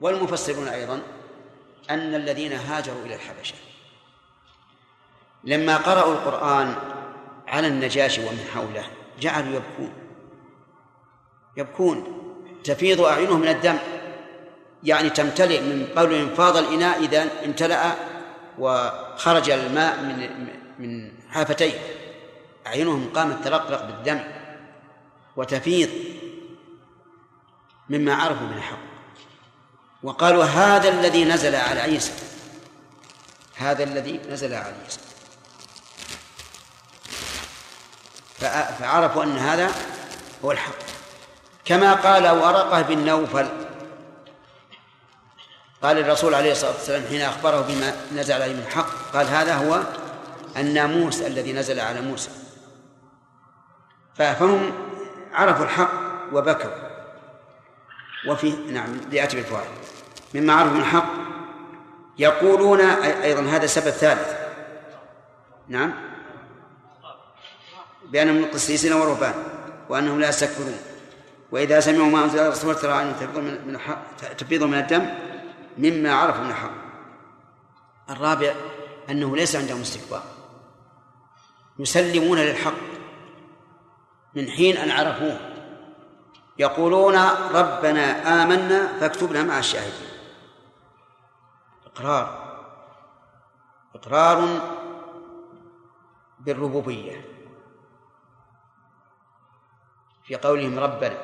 والمفسرون أيضا أن الذين هاجروا إلى الحبشة لما قرأوا القرآن على النجاشي ومن حوله جعلوا يبكون. يبكون. تفيض أعينهم من الدم. يعني تمتلئ من قول انفاض الإناء إذا امتلأ وخرج الماء من من حافتيه. أعينهم قامت ترقرق بالدم. وتفيض مما عرفوا من الحق. وقالوا هذا الذي نزل على عيسى. هذا الذي نزل على عيسى. فعرفوا أن هذا هو الحق. كما قال ورقة بن نوفل قال الرسول عليه الصلاة والسلام حين أخبره بما نزل عليه من الحق قال هذا هو الناموس الذي نزل على موسى. فهم عرفوا الحق وبكوا. وفي نعم ليأتي بالفوائد مما عرفوا من الحق يقولون أيضا هذا السبب الثالث نعم. بأنهم قسيسين ورهبان وأنهم لا يستكبرون. وإذا سمعوا ما أنزل الرسول ترى من الحق تفيض من الدم مما عرفوا من الحق. الرابع أنه ليس عندهم استكبار. يسلمون للحق من حين أن عرفوه. يقولون ربنا آمنا فاكتبنا مع الشاهدين. إقرار إقرار بالربوبية. في قولهم ربنا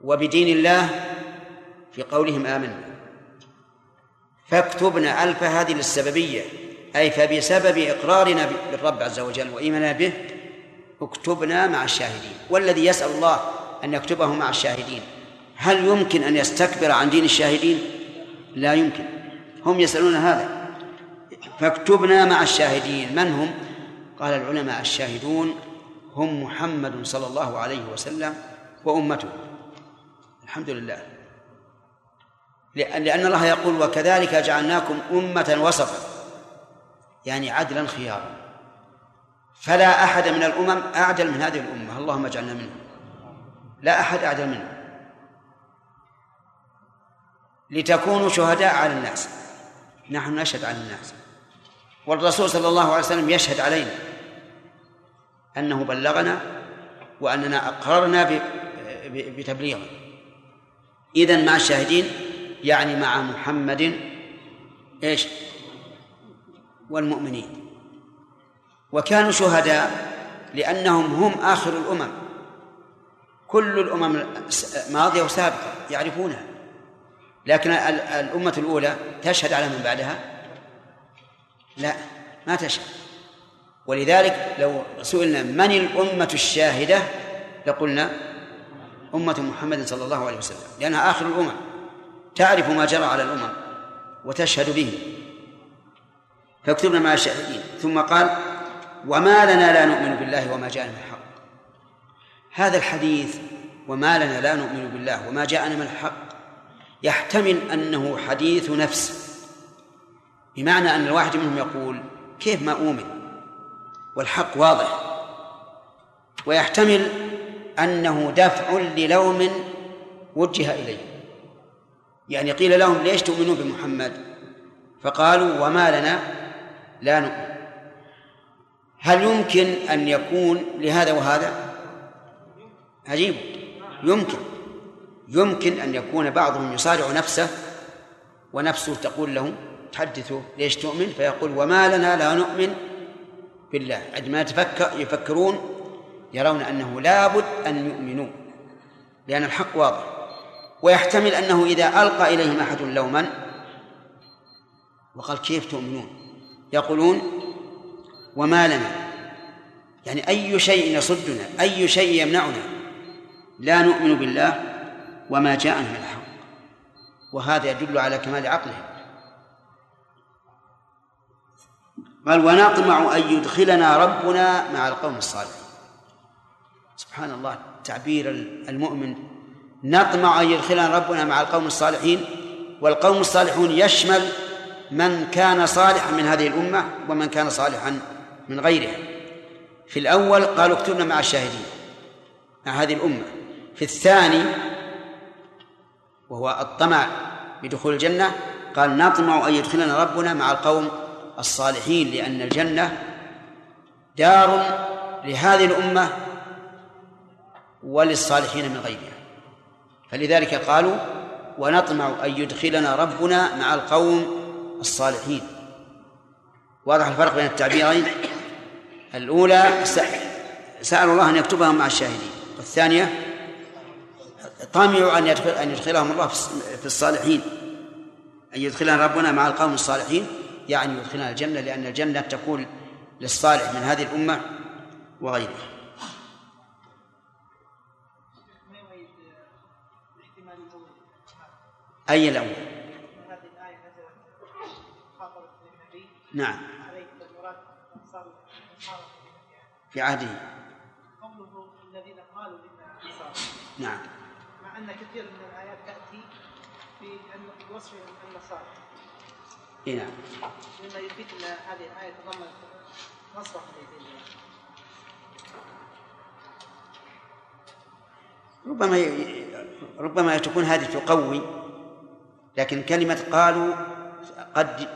وبدين الله في قولهم آمنا. فاكتبنا ألف هذه للسببية أي فبسبب إقرارنا بالرب عز وجل وإيماننا به اكتبنا مع الشاهدين. والذي يسأل الله أن يكتبه مع الشاهدين هل يمكن أن يستكبر عن دين الشاهدين؟ لا يمكن. هم يسألون هذا. فاكتبنا مع الشاهدين. من هم؟ قال العلماء الشاهدون هم محمد صلى الله عليه وسلم وأمته. الحمد لله لأن الله يقول وكذلك جعلناكم أمة وسطا. يعني عدلا خيارا. فلا أحد من الأمم أعدل من هذه الأمة. اللهم اجعلنا منهم. لا أحد أعدل منهم. لتكونوا شهداء على الناس. نحن نشهد على الناس. والرسول صلى الله عليه وسلم يشهد علينا أنه بلغنا وأننا أقررنا بتبليغه. إذن مع الشاهدين يعني مع محمد إيش؟ والمؤمنين. وكانوا شهداء لأنهم هم آخر الأمم. كل الأمم ماضية وسابقة يعرفونها. لكن الأمة الأولى تشهد على من بعدها؟ لا ما تشهد. ولذلك لو سئلنا من الأمة الشاهدة لقلنا أمة محمد صلى الله عليه وسلم لأنها آخر الأمم. تعرف ما جرى على الأمم وتشهد به. فاكتبنا مع الشاهدين. ثم قال وما لنا لا نؤمن بالله وما جاءنا من الحق. هذا الحديث وما لنا لا نؤمن بالله وما جاءنا من الحق يحتمل أنه حديث نفس. بمعنى أن الواحد منهم يقول كيف ما أؤمن؟ والحق واضح. ويحتمل أنه دفع للوم وجه إليه. يعني قيل لهم ليش تؤمنون بمحمد؟ فقالوا وما لنا لا نؤمن. هل يمكن أن يكون لهذا وهذا؟ عجيب. يمكن. يمكن أن يكون بعضهم يصارع نفسه ونفسه تقول له تحدثه ليش تؤمن؟ فيقول وما لنا لا نؤمن بالله. عندما يتفكر يفكرون يرون أنه لابد أن يؤمنوا لأن الحق واضح. ويحتمل أنه إذا ألقى إليهم أحد لوما وقال كيف تؤمنون؟ يقولون وما لنا. يعني أي شيء يصدنا أي شيء يمنعنا لا نؤمن بالله وما جاءنا من الحق. وهذا يدل على كمال عقلهم. قال ونطمع أن يدخلنا ربنا مع القوم الصالحين. سبحان الله تعبير المؤمن. نطمع أن يدخلنا ربنا مع القوم الصالحين والقوم الصالحون يشمل من كان صالحا من هذه الأمة ومن كان صالحا من غيرها. في الأول قالوا اكتبنا مع الشاهدين مع هذه الأمة. في الثاني وهو الطمع بدخول الجنة قال نطمع أن يدخلنا ربنا مع القوم الصالحين لأن الجنة دار لهذه الأمة وللصالحين من غيرها. فلذلك قالوا ونطمع أن يدخلنا ربنا مع القوم الصالحين. واضح الفرق بين التعبيرين؟ الأولى سأل الله أن يكتبهم مع الشاهدين. والثانية طمعوا أن يدخل أن يدخلهم الله في الصالحين. أن يدخلنا ربنا مع القوم الصالحين. يعني يدخلنا الجنة لأن الجنة تكون للصالح من هذه الأمة وغيره. أي الأول نعم. في عهده. قوله الذين قالوا نعم. أن كثير من الآيات تأتي في وصف النصارى. اي نعم. مما يفيد إن هذه الآية تضمن نصر الحديثين ربما ربما تكون هذه تقوي لكن كلمة قالوا قد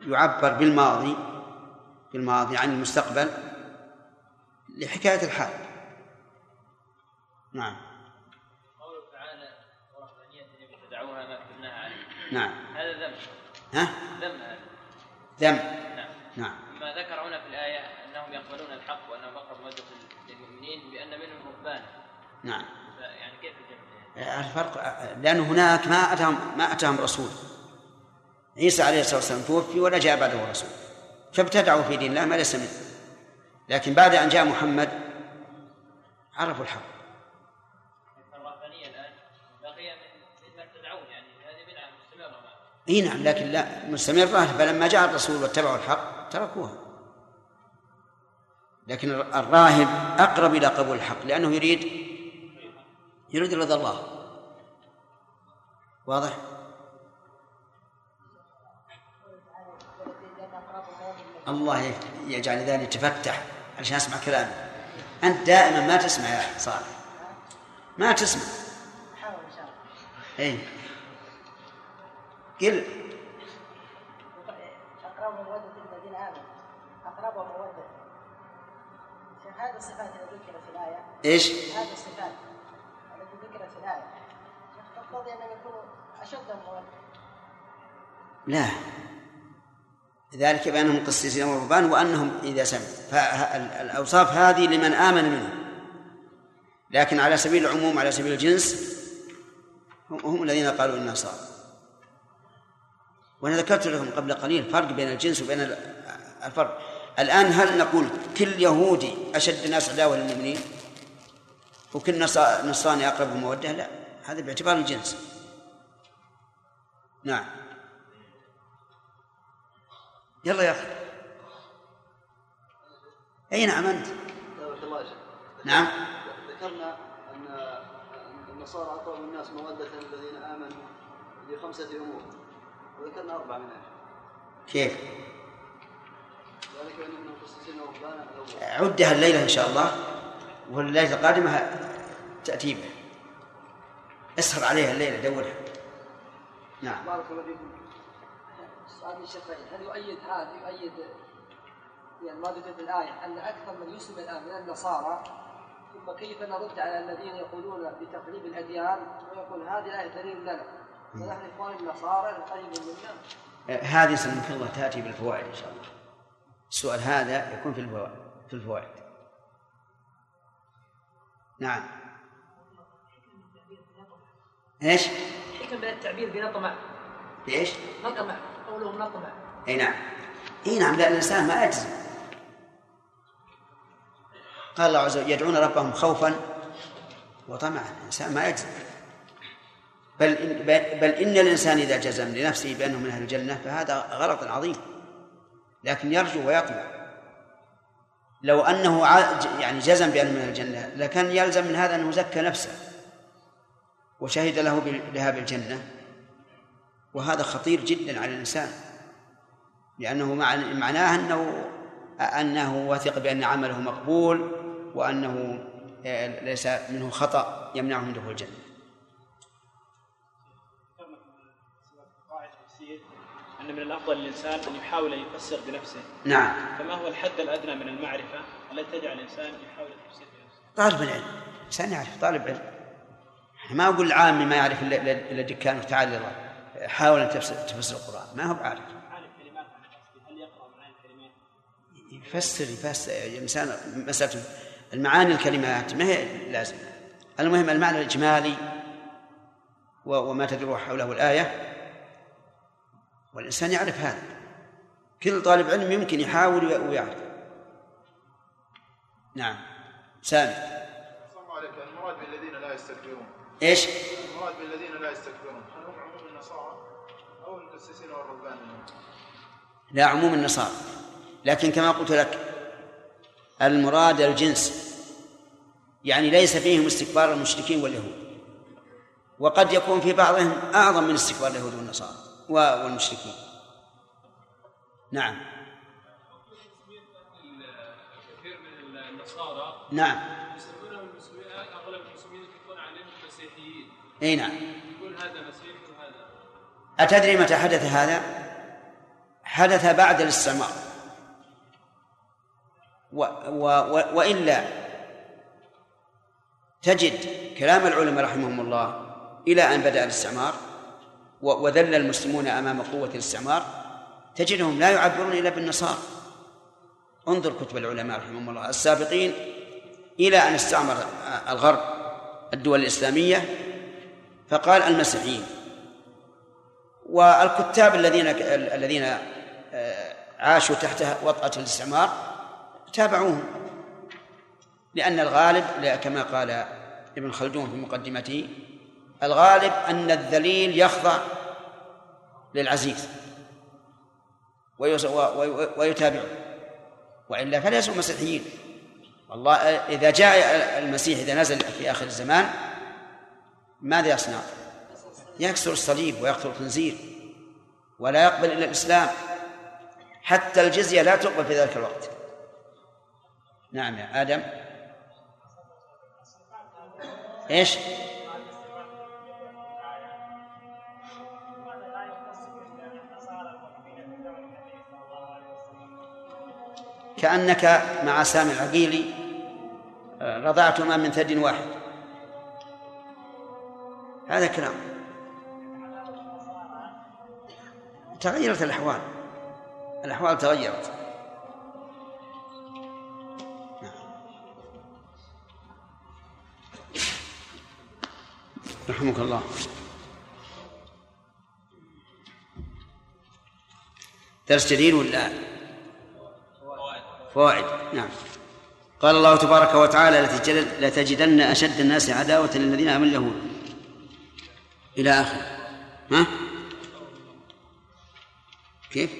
يعبر بالماضي بالماضي عن المستقبل لحكاية الحال. نعم قوله تعالى ورهبانية ابتدعوها ما كتبناها عليه نعم. هذا ذم. ها؟ ذم. هذا ذم. نعم. نعم. ما ذكر هنا في الآية أنهم يقبلون الحق وأنهم أقرب مودة للمؤمنين بأن منهم رهبان. نعم. يعني كيف الجمع؟ الفرق لأن هناك ما أتاهم ما أتاهم رسول. عيسى عليه الصلاة والسلام توفي ولا جاء بعده رسول. فابتدعوا في دين الله ما ليس منه. لكن بعد أن جاء محمد عرفوا الحق الرهبانية الآن بقي من مما ابتدعوه يعني هذه بدعة مستمرة إي نعم لكن لا مستمرة فلما جاء الرسول واتبعوا الحق تركوها. لكن الراهب أقرب إلى قبول الحق لأنه يريد يريد رضا الله. واضح؟ الله يجعل ذلك يتفتح عشان أسمع كلامي أنت دائما ما تسمع يا صالح. ما تسمع. إن شاء الله. اي قل اقربوا موده الذين امنوا اقربوا موده هذه الصفات التي ذكرت في الآية. إيش؟ هذه الصفات التي ذكرت في الآية. تقتضي انهم يكونوا أشد موده لا. ذلك بأنهم قسيسين ورهبان وأنهم إذا سمعوا فالأوصاف هذه لمن آمن منهم. لكن على سبيل العموم على سبيل الجنس هم, هم الذين قالوا إنها صار وأنا ذكرت لكم قبل قليل فرق بين الجنس وبين الفرق. الآن هل نقول كل يهودي أشد الناس عداوة للمؤمنين؟ وكل نصراني أقرب مودة لا هذا باعتبار الجنس. نعم. يلا يا أخي. أي نعم أنت نعم. ذكرنا أن النصارى أقرب الناس مودة الذين آمنوا لخمسة أمور. وذكرنا أربع منها كيف؟ عدها الليلة إن شاء الله والليلة القادمة تأتي به. اسهر عليها الليلة دورها نعم. بارك الله فيكم. سؤال الشيخين هل يؤيد هذا يؤيد يعني ما ذكر في الآية أن أكثر من يسلم الآن من النصارى؟ ثم كيف نرد على الذين يقولون بتقليب الأديان ويقول هذه الآية دليل لنا؟ النصارى منا هذه سنة الله تأتي بالفوائد إن شاء الله. السؤال هذا يكون في الفوائد في الفوائد. نعم. إيش؟ حكم من التعبير بنطمع بايش؟ نطمع قوله نطمع إي نعم. إي نعم لأن الإنسان ما يجزم. قال الله عز وجل يدعون ربهم خوفا وطمعا. الإنسان ما يجزم. بل إن بل إن الإنسان إذا جزم لنفسه بأنه من أهل الجنة فهذا غلط عظيم. لكن يرجو ويطمع. لو أنه يعني جزم بأنه من أهل الجنة لكان يلزم من هذا انه زكى نفسه. وشهد له بها بالجنة. وهذا خطير جدا على الإنسان. لأنه معناه انه أنه وثق بأن عمله مقبول وأنه ليس منه خطأ يمنعه من دخول الجنة. أن من الأفضل للإنسان أن يحاول أن يفسر بنفسه. نعم. فما هو الحد الأدنى من المعرفة؟ التي تجعل الإنسان يحاول التفسير بنفسه. طالب العلم. إنسان يعرف طالب علم. ما أقول العامي ما يعرف إلا دكان وتعالى الله. حاول أن تفسر, تفسر القرآن. ما هو بعارف؟ يفسر يفسر. الإنسان مسألة المعاني الكلمات ما هي لازم المهم المعنى الإجمالي وما تدور حوله الآية. والإنسان يعرف هذا. كل طالب علم يمكن يحاول وي- ويعرف. نعم. سامي. عليك المراد بالذين لا يستكبرون. إيش؟ المراد بالذين لا يستكبرون. هل هم عموم النصارى أو المؤسسين والرهبانيين؟ لا عموم النصارى. لكن كما قلت لك المراد الجنس. يعني ليس فيهم استكبار المشركين واليهود. وقد يكون في بعضهم أعظم من استكبار اليهود والنصارى. والمشركين. نعم. كثير من النصارى نعم. يسمونهم المسلمين أغلب المسلمين يطلقون عليهم مسيحيين إي نعم. يقول هذا مسيحي وهذا. أتدري متى حدث هذا؟ حدث بعد الاستعمار. و و و وإلا تجد كلام العلماء رحمهم الله إلى أن بدأ الاستعمار. وذل المسلمون أمام قوة الاستعمار تجدهم لا يعبرون إلا بالنصارى. انظر كتب العلماء رحمهم الله السابقين إلى أن استعمر الغرب الدول الإسلامية فقال المسيحيين والكتاب الذين الذين آه، عاشوا تحت وطأة الاستعمار تابعوهم لأن الغالب كما قال ابن خلدون في مقدمته الغالب أن الذليل يخضع للعزيز. ويتابعه. وإلا فليسوا مسيحيين. والله إذا جاء المسيح إذا نزل في آخر الزمان ماذا يصنع؟ يكسر الصليب ويقتل الخنزير ولا يقبل إلا الإسلام. حتى الجزية لا تقبل في ذلك الوقت. نعم يا آدم. إيش؟ كأنك مع سامي العقيلي آه، رضعتما من ثدي واحد. هذا كلام. تغيرت الأحوال. الأحوال تغيرت. رحمك الله. درس جديد ولا؟ فوائد. نعم. قال الله تبارك وتعالى لتجد- لتجدن أشد الناس عداوة للذين آمنوا اليهود. إلى آخره ها؟ كيف؟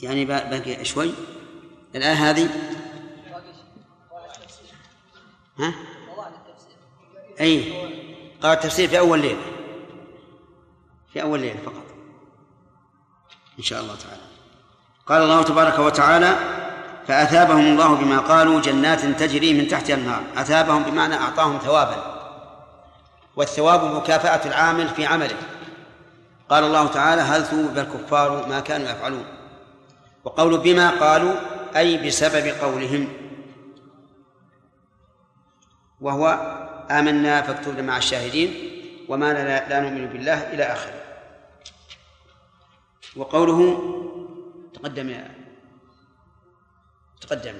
يعني با- باقي شوي. الآية هذه؟ ها؟ أي. قال التفسير في أول ليلة. في أول ليلة فقط. إن شاء الله تعالى. قال الله تبارك وتعالى فأثابهم الله بما قالوا جنات تجري من تحتها النار أثابهم بمعنى أعطاهم ثوابا. والثواب مكافأة العامل في عمله. قال الله تعالى هل ثوب الكفار ما كانوا يفعلون؟ وقول بما قالوا أي بسبب قولهم. وهو آمنا فاكتبنا مع الشاهدين. وما لا, لا نؤمن بالله إلى آخره. وقوله تقدم يا تقدم.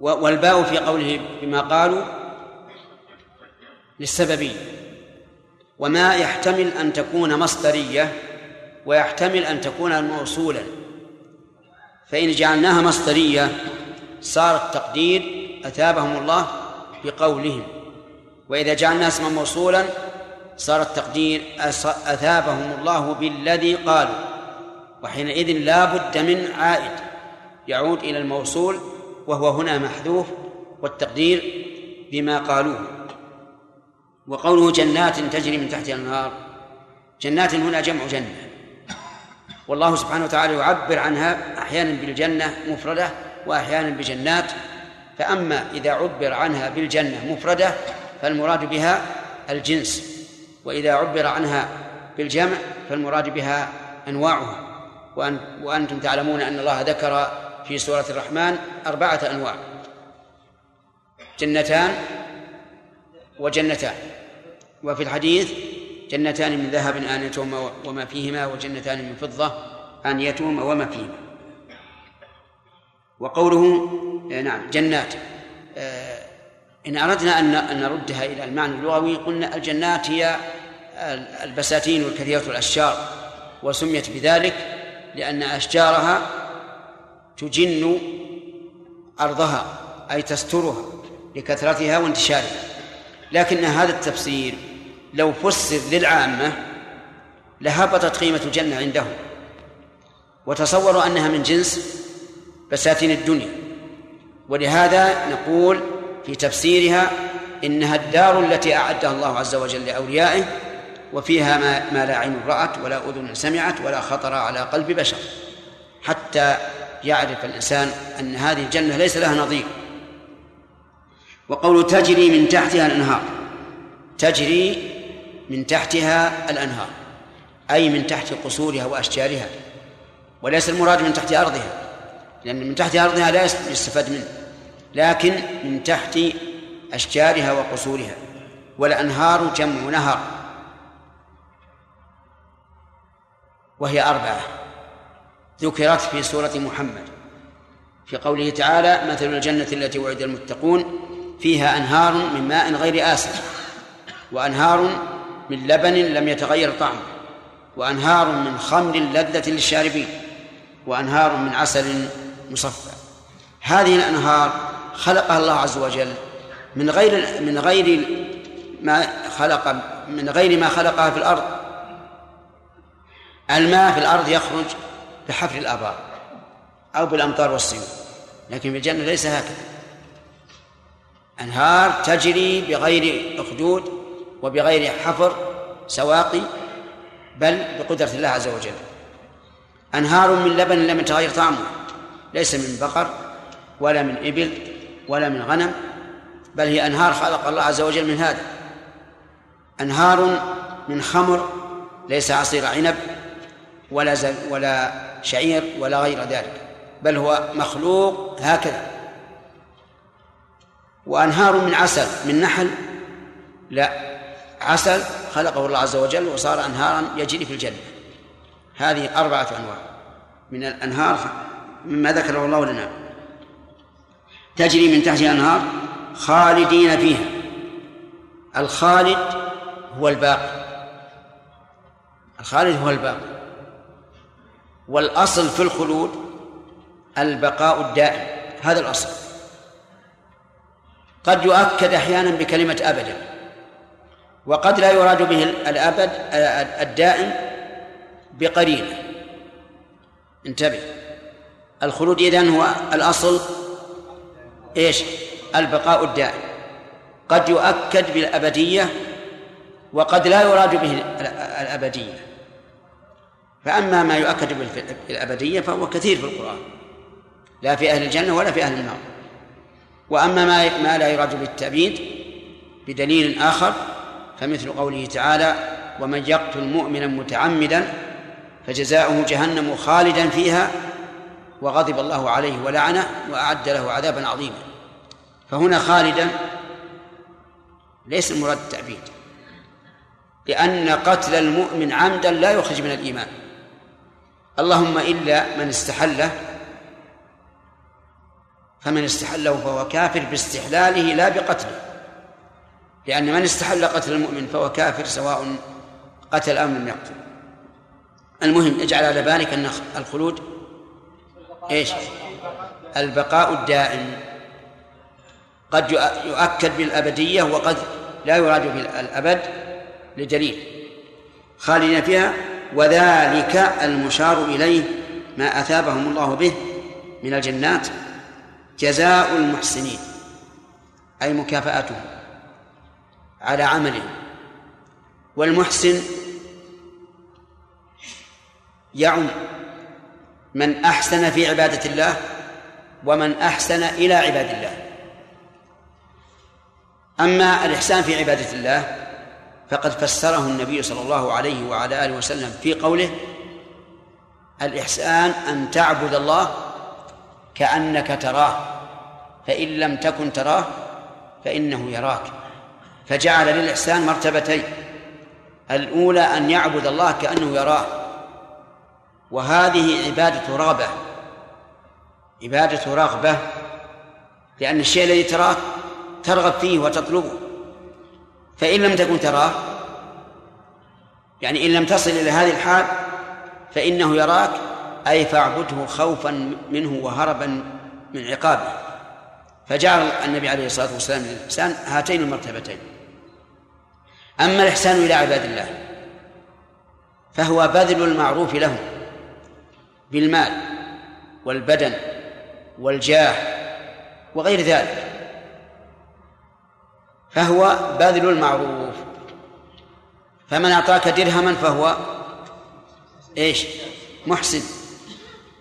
و- والباء في قوله بما قالوا للسببية وما يحتمل أن تكون مصدرية ويحتمل أن تكون موصولا. فإن جعلناها مصدرية صار التقدير أثابهم الله بقولهم. وإذا جعلناها اسما موصولا صار التقدير أثابهم الله بالذي قالوا. وحينئذ لا بد من عائد. يعود إلى الموصول وهو هنا محذوف والتقدير بما قالوه. وقوله جنات تجري من تحتها الأنهار. جنات هنا جمع جنة. والله سبحانه وتعالى يعبر عنها أحيانا بالجنة مفردة وأحيانا بجنات. فأما إذا عبر عنها بالجنة مفردة فالمراد بها الجنس. وإذا عبر عنها بالجمع فالمراد بها أنواعها. وأن وأنتم تعلمون أن الله ذكر في سورة الرحمن أربعة أنواع. جنتان وجنتان. وفي الحديث جنتان من ذهب آنيتهما وما فيهما وجنتان من فضة آنيتهما وما فيهما. وقوله آه، نعم جنات. آه، إن أردنا أن نردها إلى المعنى اللغوي قلنا الجنات هي البساتين والكثيرة الأشجار وسميت بذلك لأن أشجارها تجن أرضها أي تسترها لكثرتها وانتشارها. لكن هذا التفسير لو فسر للعامة لهبطت قيمة الجنة عندهم. وتصوروا أنها من جنس بساتين الدنيا. ولهذا نقول في تفسيرها إنها الدار التي أعدها الله عز وجل لأوليائه وفيها ما, ما لا عين رأت ولا أذن سمعت ولا خطر على قلب بشر. حتى يعرف الإنسان أن هذه الجنة ليس لها نظير. وقول تجري من تحتها الأنهار. تجري من تحتها الأنهار. أي من تحت قصورها وأشجارها. وليس المراد من تحت أرضها. لأن من تحت أرضها لا يستفاد منه لكن من تحت أشجارها وقصورها والأنهار جمع نهر وهي أربعة ذكرت في سورة محمد في قوله تعالى مثل الجنة التي وعد المتقون فيها أنهار من ماء غير آسن وأنهار من لبن لم يتغير طعمه وأنهار من خمر لذة للشاربين وأنهار من عسل مصفى. هذه الأنهار خلقها الله عز وجل من غير من غير ما خلق من غير ما خلقها في الأرض. الماء في الأرض يخرج بحفر الآبار أو بالأمطار والسيول لكن في الجنة ليس هكذا. أنهار تجري بغير أخدود وبغير حفر سواقي بل بقدرة الله عز وجل. أنهار من لبن لم يتغير طعمه. ليس من بقر ولا من إبل ولا من غنم بل هي أنهار خلق الله عز وجل من هذا. أنهار من خمر ليس عصير عنب ولا زل ولا شعير ولا غير ذلك بل هو مخلوق هكذا. وأنهار من عسل من نحل لا عسل خلقه الله عز وجل وصار أنهارا يجري في الجنة. هذه أربعة أنواع. من الأنهار مما ذكره الله لنا. تجري من تحتها أنهار خالدين فيها. الخالد هو الباقي. الخالد هو الباقي. والأصل في الخلود البقاء الدائم. هذا الأصل. قد يؤكد أحيانا بكلمة أبدا. وقد لا يراد به الأبد الدائم بقرينة. انتبه. الخلود إذن هو الأصل إيش؟ البقاء الدائم. قد يؤكد بالأبدية وقد لا يراد به الأبدية. فأما ما يؤكد بالأبدية فهو كثير في القرآن. لا في أهل الجنة ولا في أهل النار. وأما ما ما لا يراد بالتأبيد بدليل آخر فمثل قوله تعالى ومن يقتل مؤمنا متعمدا فجزاؤه جهنم خالدا فيها وغضب الله عليه ولعنه وأعد له عذابا عظيما. فهنا خالدا ليس المراد التأبيد لأن قتل المؤمن عمدا لا يخرج من الإيمان. اللهم إلا من استحله فمن استحله فهو كافر باستحلاله لا بقتله. لأن من استحل قتل المؤمن فهو كافر سواء قتل أم لم يقتل. المهم اجعل على بالك أن الخلود. إيش؟ البقاء الدائم. قد يؤكد بالأبدية وقد لا يراد بالأبد لدليل خالدين فيها وذلك المشار إليه ما أثابهم الله به من الجنات جزاء المحسنين أي مكافأتهم على عملهم. والمحسن يعم من أحسن في عبادة الله ومن أحسن إلى عباد الله. أما الإحسان في عبادة الله فقد فسره النبي صلى الله عليه وعلى آله وسلم في قوله الإحسان أن تعبد الله كأنك تراه فإن لم تكن تراه فإنه يراك. فجعل للإحسان مرتبتين الأولى أن يعبد الله كأنه يراه وهذه عبادة رغبة. عبادة رغبة لأن الشيء الذي تراه ترغب فيه وتطلبه. فإن لم تكن تراه يعني إن لم تصل إلى هذه الحال فإنه يراك أي فاعبده خوفا منه وهربا من عقابه. فجعل النبي عليه الصلاة والسلام للإحسان هاتين المرتبتين. أما الإحسان إلى عباد الله فهو بذل المعروف لهم بالمال والبدن والجاه وغير ذلك فهو بذل المعروف. فمن أعطاك درهما فهو إيش؟ محسن.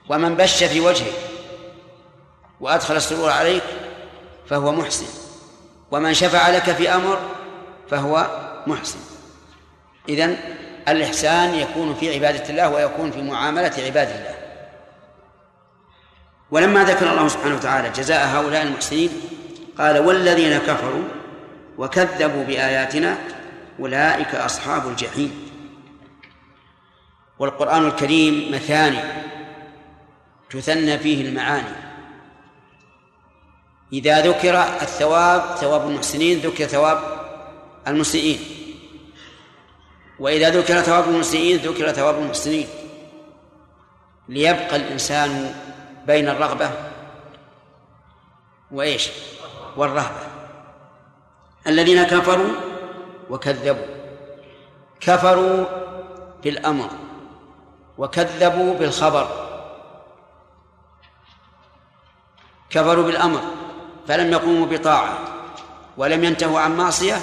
ومن بش في وجهك وأدخل السرور عليك فهو محسن. ومن شفع لك في أمر فهو محسن. إذن الإحسان يكون في عبادة الله ويكون في معاملة عباد الله. ولما ذكر الله سبحانه وتعالى جزاء هؤلاء المحسنين قال والذين كفروا وكذبوا بآياتنا أولئك أصحاب الجحيم. والقرآن الكريم مثاني تثنى فيه المعاني. إذا ذكر الثواب ثواب المحسنين ذكر ثواب المسيئين. وإذا ذكر ثواب المسيئين ذكر ثواب المحسنين. ليبقى الإنسان بين الرغبة وإيش؟ والرهبة. الذين كفروا وكذبوا. كفروا بالأمر وكذبوا بالخبر. كفروا بالأمر فلم يقوموا بطاعة ولم ينتهوا عن معصية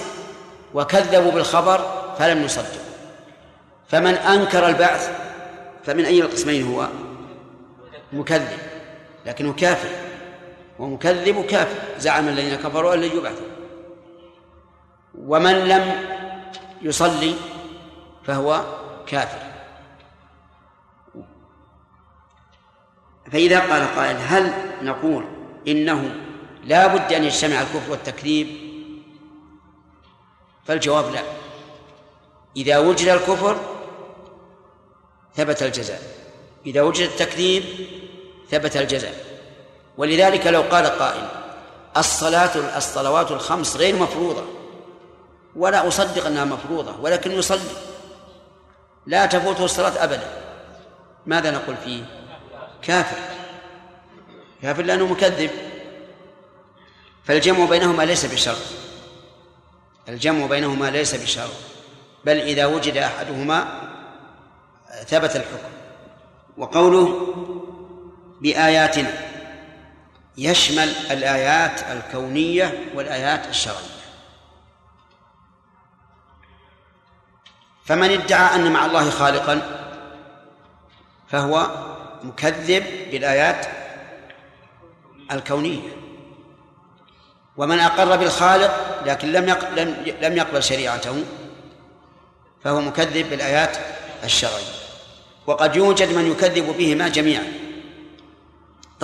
وكذبوا بالخبر فلم يصدقوا. فمن أنكر البعث فمن أي القسمين هو؟ مكذب. لكنه كافر. ومكذب كافر. زعم الذين كفروا أن لن يبعثوا. ومن لم يصلي فهو كافر. فإذا قال قائل هل نقول إنه لا بد أن يجتمع الكفر والتكذيب؟ فالجواب لا. إذا وجد الكفر ثبت الجزاء. إذا وجد التكذيب ثبت الجزاء. ولذلك لو قال قائل الصلاة الصلوات الخمس غير مفروضة. ولا أصدق أنها مفروضة ولكن يصلي. لا تفوته الصلاة أبدا. ماذا نقول فيه؟ كافر. كافر لأنه مكذب. فالجمع بينهما ليس بشرط. الجمع بينهما ليس بشرط. بل إذا وجد أحدهما ثبت الحكم. وقوله بآياتنا يشمل الآيات الكونية والآيات الشرعية. فمن ادعى أن مع الله خالقا فهو مكذب بالآيات الكونية. ومن أقر بالخالق لكن لم لم يقبل شريعته فهو مكذب بالآيات الشرعية. وقد يوجد من يكذب بهما جميعا.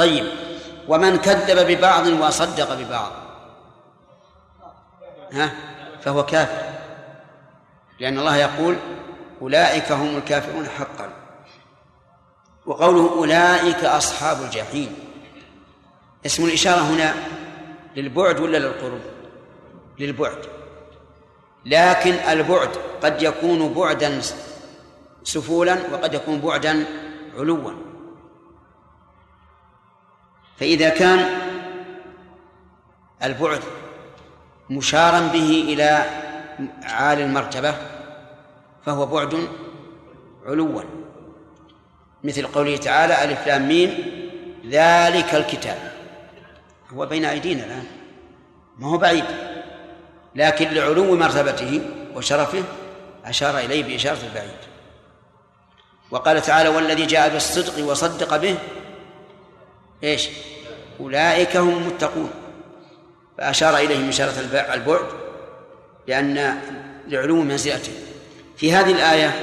طيب. ومن كذب ببعض وصدق ببعض. ها؟ فهو كافر. لأن الله يقول أولئك هم الكافرون حقا. وقوله أولئك أصحاب الجحيم. اسم الإشارة هنا للبعد ولا للقرب؟ للبعد. لكن البعد قد يكون بعدا سفولا وقد يكون بعدا علوا. فإذا كان البعد مشارا به إلى عالي المرتبة فهو بعد علوا. مثل قوله تعالى ألف لام ميم ذلك الكتاب. هو بين أيدينا الآن. ما هو بعيد. لكن لعلو مرتبته وشرفه أشار إليه بإشارة البعيد. وقال تعالى والذي جاء بالصدق وصدق به إيش؟ أولئك هم المتقون. فأشار إليهم إشارة الب- البعد لأن لعلو منزلته في هذه الآية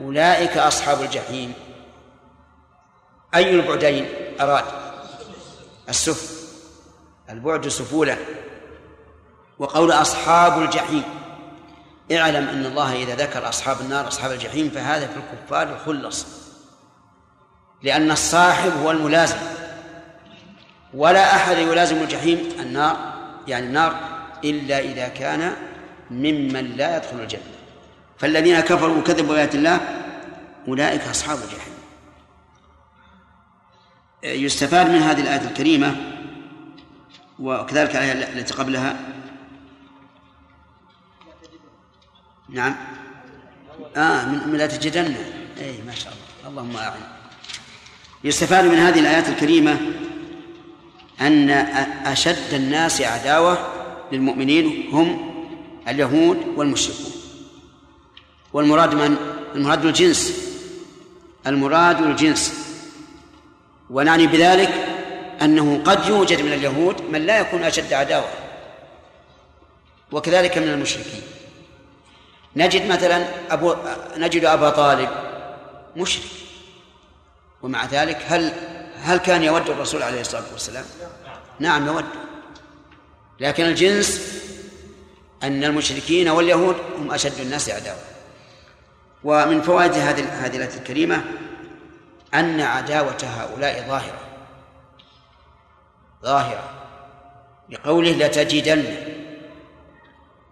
أولئك أصحاب الجحيم. أي البعدين أراد؟ السفل البعد سفولا وقول أصحاب الجحيم. اعلم أن الله إذا ذكر أصحاب النار أصحاب الجحيم فهذا في الكفار خلص لأن الصاحب هو الملازم. ولا أحد يلازم الجحيم النار يعني النار إلا إذا كان ممن لا يدخل الجنة. فالذين كفروا وكذبوا بآيات الله أولئك أصحاب الجحيم. يستفاد من هذه الآية الكريمة وكذلك الآية التي قبلها. نعم. آه من, لا تجدن أي ما شاء الله. اللهم أعن يستفاد من هذه الآيات الكريمة أن أشد الناس عداوة للمؤمنين هم اليهود والمشركون. والمراد من؟ المراد الجنس. المراد الجنس. ونعني بذلك أنه قد يوجد من اليهود من لا يكون أشد عداوة وكذلك من المشركين. نجد مثلا أبو نجد أبا طالب مشرك ومع ذلك هل هل كان يود الرسول عليه الصلاة والسلام؟ نعم يود. لكن الجنس أن المشركين واليهود هم أشد الناس عداوة. ومن فوائد هذه هذه الآية الكريمة أن عداوة هؤلاء ظاهرة. ظاهرة. بقوله لتجدن.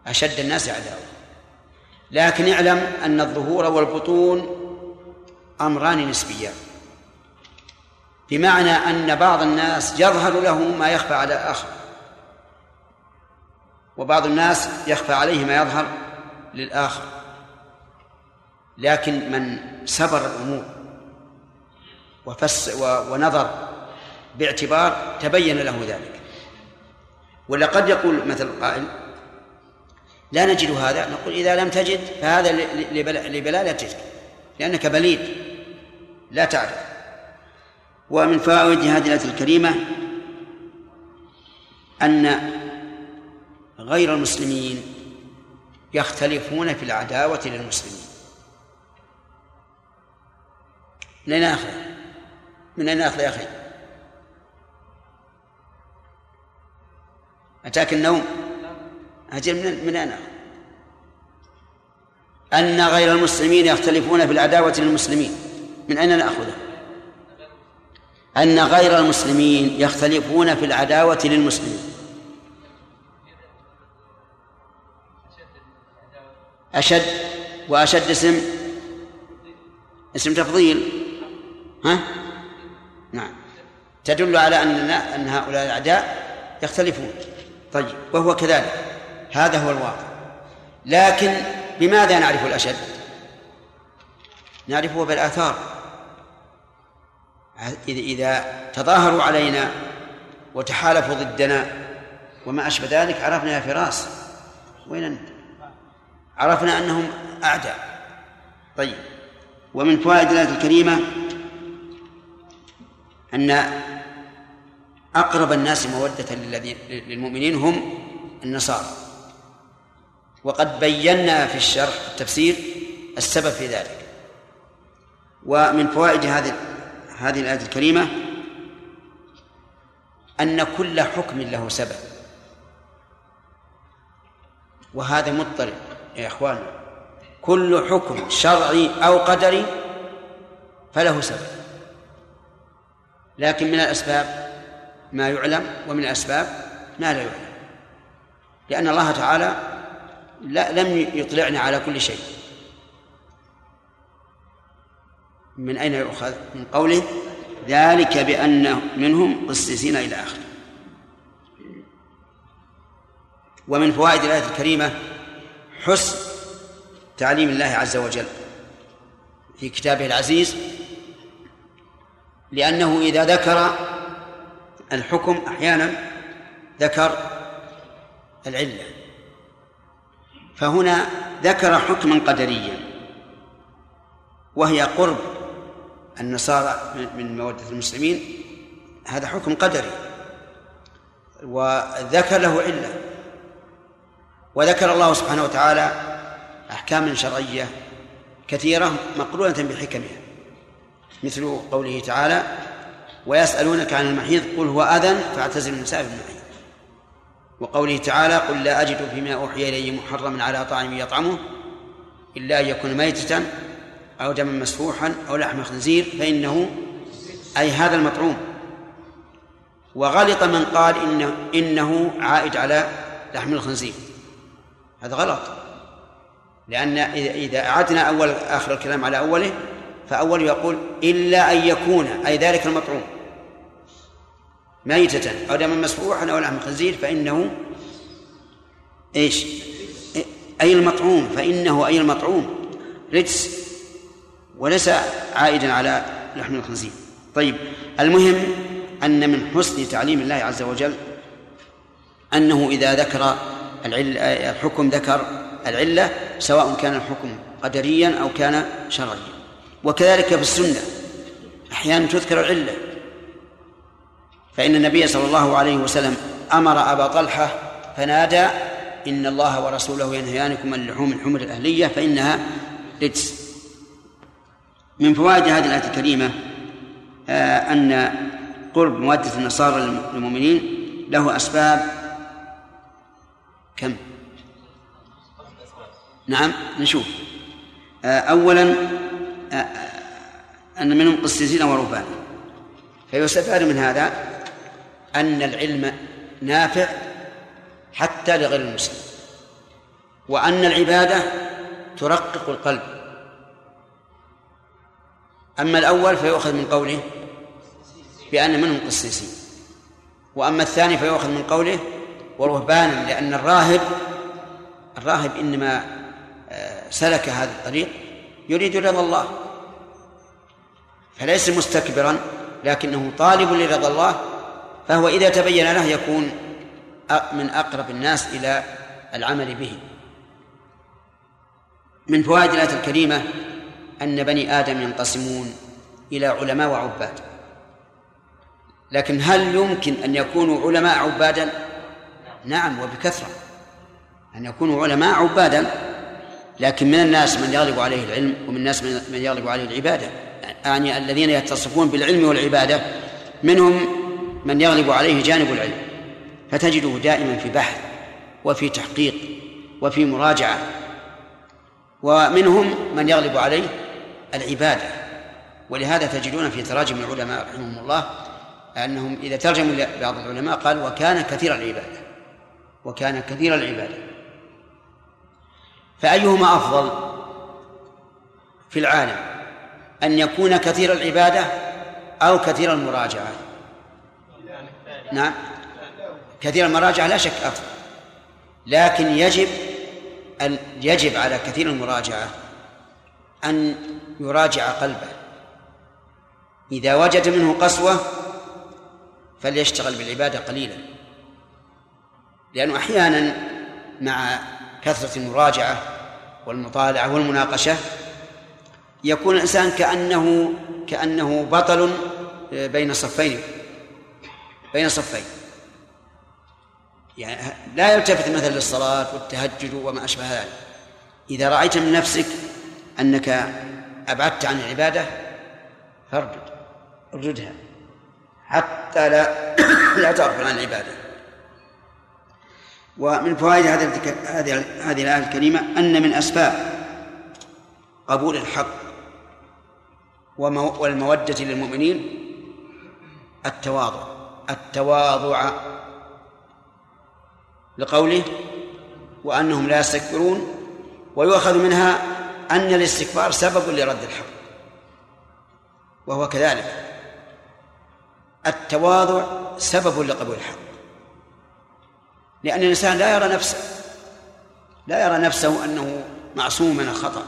أشد الناس عداوة. لكن اعلم أن الظهور والبطون أمران نسبيان. بمعنى أن بعض الناس يظهر له ما يخفى على الآخر. وبعض الناس يخفى عليه ما يظهر للآخر. لكن من سبر الأمور وفس ونظر باعتبار تبين له ذلك. ولا قد يقول مثل القائل لا نجد هذا. نقول إذا لم تجد فهذا لبلالتك لأنك بليد. لا تعرف. ومن فوائد هذه الآية الكريمة أن غير المسلمين يختلفون في العداوة للمسلمين من أين نأخذ؟ من أين نأخذ يا أخي؟ أتاك النوم؟ أجل من من أين أن غير المسلمين يختلفون في العداوة للمسلمين من أين نأخذه؟ أن غير المسلمين يختلفون في العداوة للمسلمين. أشد؟ وأشد اسم؟ اسم تفضيل. ها؟ نعم. تدل على أن أن هؤلاء الأعداء يختلفون. طيب وهو كذلك. هذا هو الواقع. لكن بماذا نعرف الأشد؟ نعرفه بالآثار. إذا تظاهروا علينا وتحالفوا ضدنا وما أشبه ذلك عرفنا يا فراس وين أنت؟ عرفنا أنهم أعداء. طيب ومن فوائد الآية الكريمة أن أقرب الناس مودة للذين للمؤمنين هم النصارى. وقد بينا في الشرح التفسير السبب في ذلك. ومن فوائد هذه هذه الآية الكريمة أن كل حكم له سبب. وهذا مضطرب يا إخوان. كل حكم شرعي أو قدري فله سبب. لكن من الأسباب ما يعلم ومن الأسباب ما لا يعلم. لأن الله تعالى لا لم يطلعنا على كل شيء. من أين يؤخذ؟ من قوله ذلك بأن منهم قسيسين إلى آخره ومن فوائد الآية الكريمة حسن تعليم الله عز وجل في كتابه العزيز لأنه إذا ذكر الحكم أحيانا ذكر العلة فهنا ذكر حكما قدريا وهي قرب النصارى من مودة المسلمين هذا حكم قدري. وذكر له علة وذكر الله سبحانه وتعالى أحكاما شرعية كثيرة مقرونة بحكمها مثل قوله تعالى ويسألونك عن المحيض قل هو أذى فاعتزلوا النساء في المحيض. وقوله تعالى قل لا أجد فيما أوحي إلي محرما على طاعم يطعمه إلا أن يكون ميتة أو دما مسفوحا أو لحم خنزير فإنه أي هذا المطعوم. وغلط من قال إنه, إنه عائد على لحم الخنزير. هذا غلط. لأن إذا أعدنا أول آخر الكلام على أوله فأول يقول إلا أن يكون أي ذلك المطعوم. ميتة أو دما مسفوحا أو لحم خنزير فإنه إيش؟ أي المطعوم فإنه أي المطعوم. رجس وليس عائدا على لحم الخنزير. طيب المهم أن من حسن تعليم الله عز وجل أنه إذا ذكر الحكم ذكر العلة سواء كان الحكم قدريا أو كان شرعيا. وكذلك في السنة أحيانا تذكر العلة. فإن النبي صلى الله عليه وسلم أمر أبا طلحة فنادى إن الله ورسوله ينهيانكم عن لحوم الحمر الأهلية فإنها رجس من فوائد هذه الآية الكريمة آه، أن قرب مودة النصارى للمؤمنين له أسباب. كم؟ نعم نشوف. آه، أولا آه، أن منهم قسيسين ورهبان. فيستفاد من هذا أن العلم نافع حتى لغير المسلم وأن العبادة ترقق القلب. أما الأول فيؤخذ من قوله بأن منهم قسيسين وأما الثاني فيؤخذ من قوله ورهبانا لأن الراهب الراهب إنما آه، سلك هذا الطريق يريد رضا الله فليس مستكبرا لكنه طالب لرضا الله فهو إذا تبين له يكون من أقرب الناس إلى العمل به. من فوائد الآية الكريمة أن بني آدم ينقسمون إلى علماء وعباد. لكن هل يمكن أن يكونوا علماء عبادا؟ نعم وبكثرة. أن يكونوا علماء عبادا لكن من الناس من يغلب عليه العلم ومن الناس من يغلب عليه العبادة؟ يعني الذين يتصفون بالعلم والعبادة منهم من يغلب عليه جانب العلم. فتجده دائما في بحث وفي تحقيق وفي مراجعة. ومنهم من يغلب عليه العبادة. ولهذا تجدون في تراجم العلماء رحمهم الله أنهم إذا ترجموا بعض العلماء قال وكان كثير العبادة. وكان كثير العبادة. فأيهما أفضل في العالم؟ أن يكون كثير العبادة أو كثير المراجعة؟ نعم. كثير المراجعة لا شك أفضل. لكن يجب أن يجب على كثير المراجعة أن يراجع قلبه. إذا وجد منه قسوة فليشتغل بالعبادة قليلا. لأنه أحيانا مع كثرة المراجعة والمطالعة والمناقشة يكون الإنسان كأنه كأنه بطل بين صفين بين صفين. يعني لا يلتفت مثلا للصلاة والتهجد وما أشبه ذلك. إذا رأيت من نفسك أنك أبعدت عن العبادة فاردد ارددها حتى لا لا تغفل عن العبادة. ومن فوائد هذه هذه هذه الآية الكريمة أن من أسباب قبول الحق والمودة للمؤمنين التواضع التواضع لقوله وأنهم لا يستكبرون ويؤخذ منها أن الاستكبار سبب لرد الحق وهو كذلك. التواضع سبب لقبول الحق لأن الإنسان لا يرى نفسه لا يرى نفسه أنه معصوم من الخطأ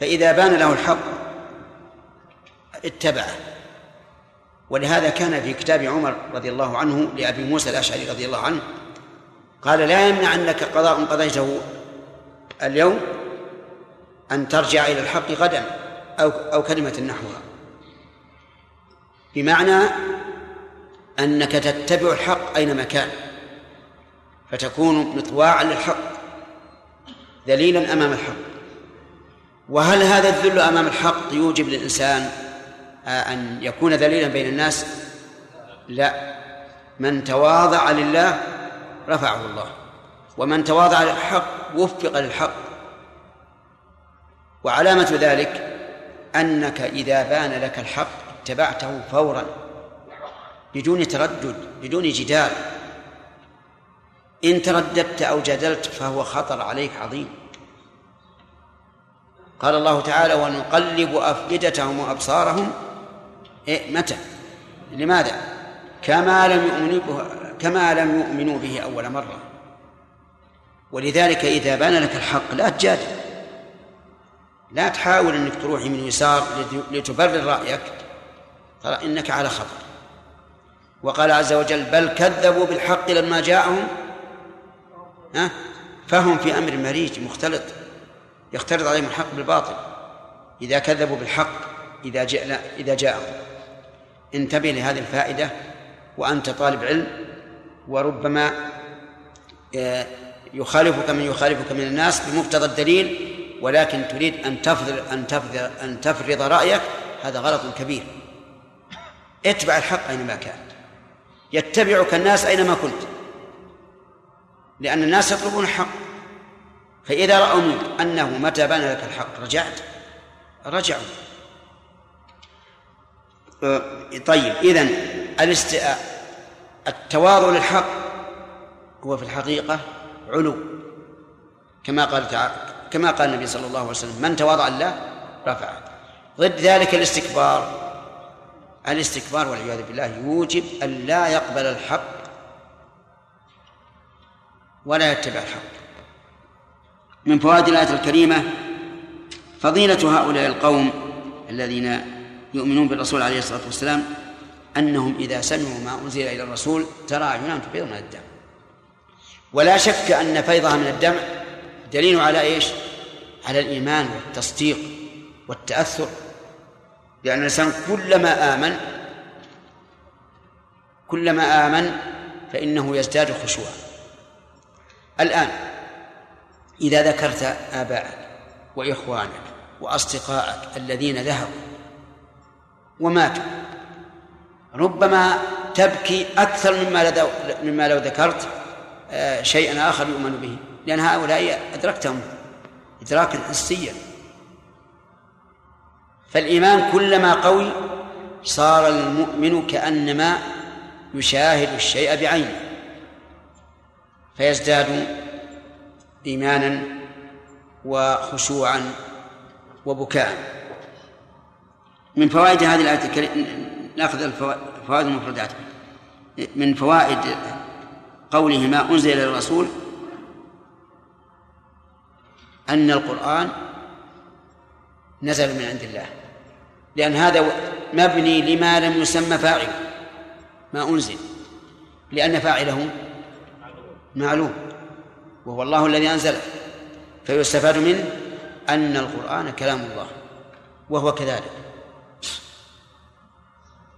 فإذا بان له الحق اتبعه. ولهذا كان في كتاب عمر رضي الله عنه لأبي موسى الأشعري رضي الله عنه قال لا يمنع أنك قضاء قضيته اليوم أن ترجع إلى الحق غدا أو أو كلمة نحوها. بمعنى أنك تتبع الحق أينما كان فتكون مطواعا للحق ذليلا أمام الحق. وهل هذا الذل أمام الحق يوجب للإنسان أن يكون ذليلا بين الناس؟ لا. من تواضع لله رفعه الله ومن تواضع للحق وفق للحق. وعلامة ذلك أنك إذا بان لك الحق اتبعته فورا بدون تردد بدون جدال. إن ترددت أو جدلت فهو خطر عليك عظيم. قال الله تعالى ونقلب أفئدتهم وأبصارهم إيه متى؟ لماذا؟ كما لم يؤمنوا به كما لم يؤمنوا به أول مرة. ولذلك إذا بان لك الحق لا تجادل. لا تحاول أنك تروح من يسار لتبرر رأيك. ترى إنك على خطر. وقال عز وجل بل كذبوا بالحق لما جاءهم. ها؟ فهم في أمر مريج مختلط. يختلط عليهم الحق بالباطل. إذا كذبوا بالحق إذا جاء إذا جاءهم. انتبه لهذه الفائدة وأنت طالب علم وربما آه، يخالفك من يخالفك من الناس بمقتضى الدليل ولكن تريد أن تفرض أن تفرض أن تفرض رأيك هذا غلط كبير. اتبع الحق أينما كان. يتبعك الناس أينما كنت. لأن الناس يطلبون الحق. فإذا رأوا منك أنه متى بان لك الحق رجعت. رجعوا. أه، طيب إذن الاست... التواضع للحق هو في الحقيقة علو. كما قال تعالى كما قال النبي صلى الله عليه وسلم من تواضع لله رفعه ضد ذلك الاستكبار. الاستكبار والعياذ بالله يوجب أن لا يقبل الحق ولا يتبع الحق. من فوائد الآية الكريمة فضيلة هؤلاء القوم الذين يؤمنون بالرسول عليه الصلاة والسلام أنهم إذا سمعوا ما أنزل إلى الرسول ترى أعينهم تفيض من الدم. ولا شك أن فيضها من الدمع دليل على إيش؟ على الإيمان والتصديق والتأثر. لأن الإنسان كلما آمن كلما آمن فإنه يزداد خشوعا. الآن إذا ذكرت آباءك وإخوانك وأصدقائك الذين ذهبوا وماتوا ربما تبكي أكثر مما لو ذكرت آه، شيئا آخر يؤمن به. لأن هؤلاء أدركتهم إدراكا حسيا. فالإيمان كلما قوي صار المؤمن كأنما يشاهد الشيء بعينه فيزداد إيمانا وخشوعا وبكاء. من فوائد هذه الآية الكريمة نأخذ الفوائد المفردات. من فوائد قوله ما أنزل إلى الرسول أن القرآن نزل من عند الله. لأن هذا مبني لما لم يسمى فاعل ما أنزل. لأن فاعله معلوم وهو الله الذي أنزله فيستفاد منه أن القرآن كلام الله وهو كذلك.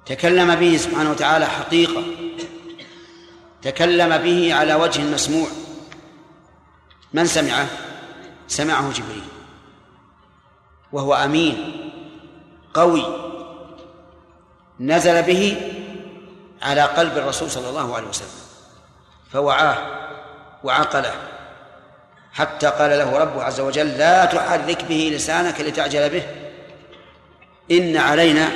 تكلم به سبحانه وتعالى حقيقة. تكلم به على وجه مسموع. من سمعه؟ سمعه جبريل. وهو أمين قوي نزل به على قلب الرسول صلى الله عليه وسلم. فوعاه وعقله. حتى قال له ربه عز وجل لا تحرك به لسانك لتعجل به. إن علينا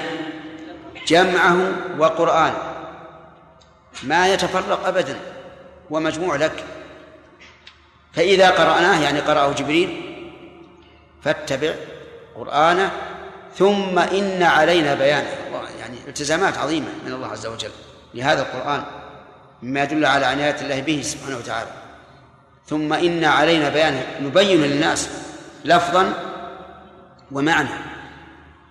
جمعه وقرآن ما يتفرق أبدا ومجموع لك. فإذا قرأناه يعني قرأه جبريل فاتبع قرآنه ثم إن علينا بيانه. يعني التزامات عظيمة من الله عز وجل لهذا القرآن مما يدل على عناية الله به سبحانه وتعالى. ثم إن علينا بيانه نبين للناس لفظا ومعنى.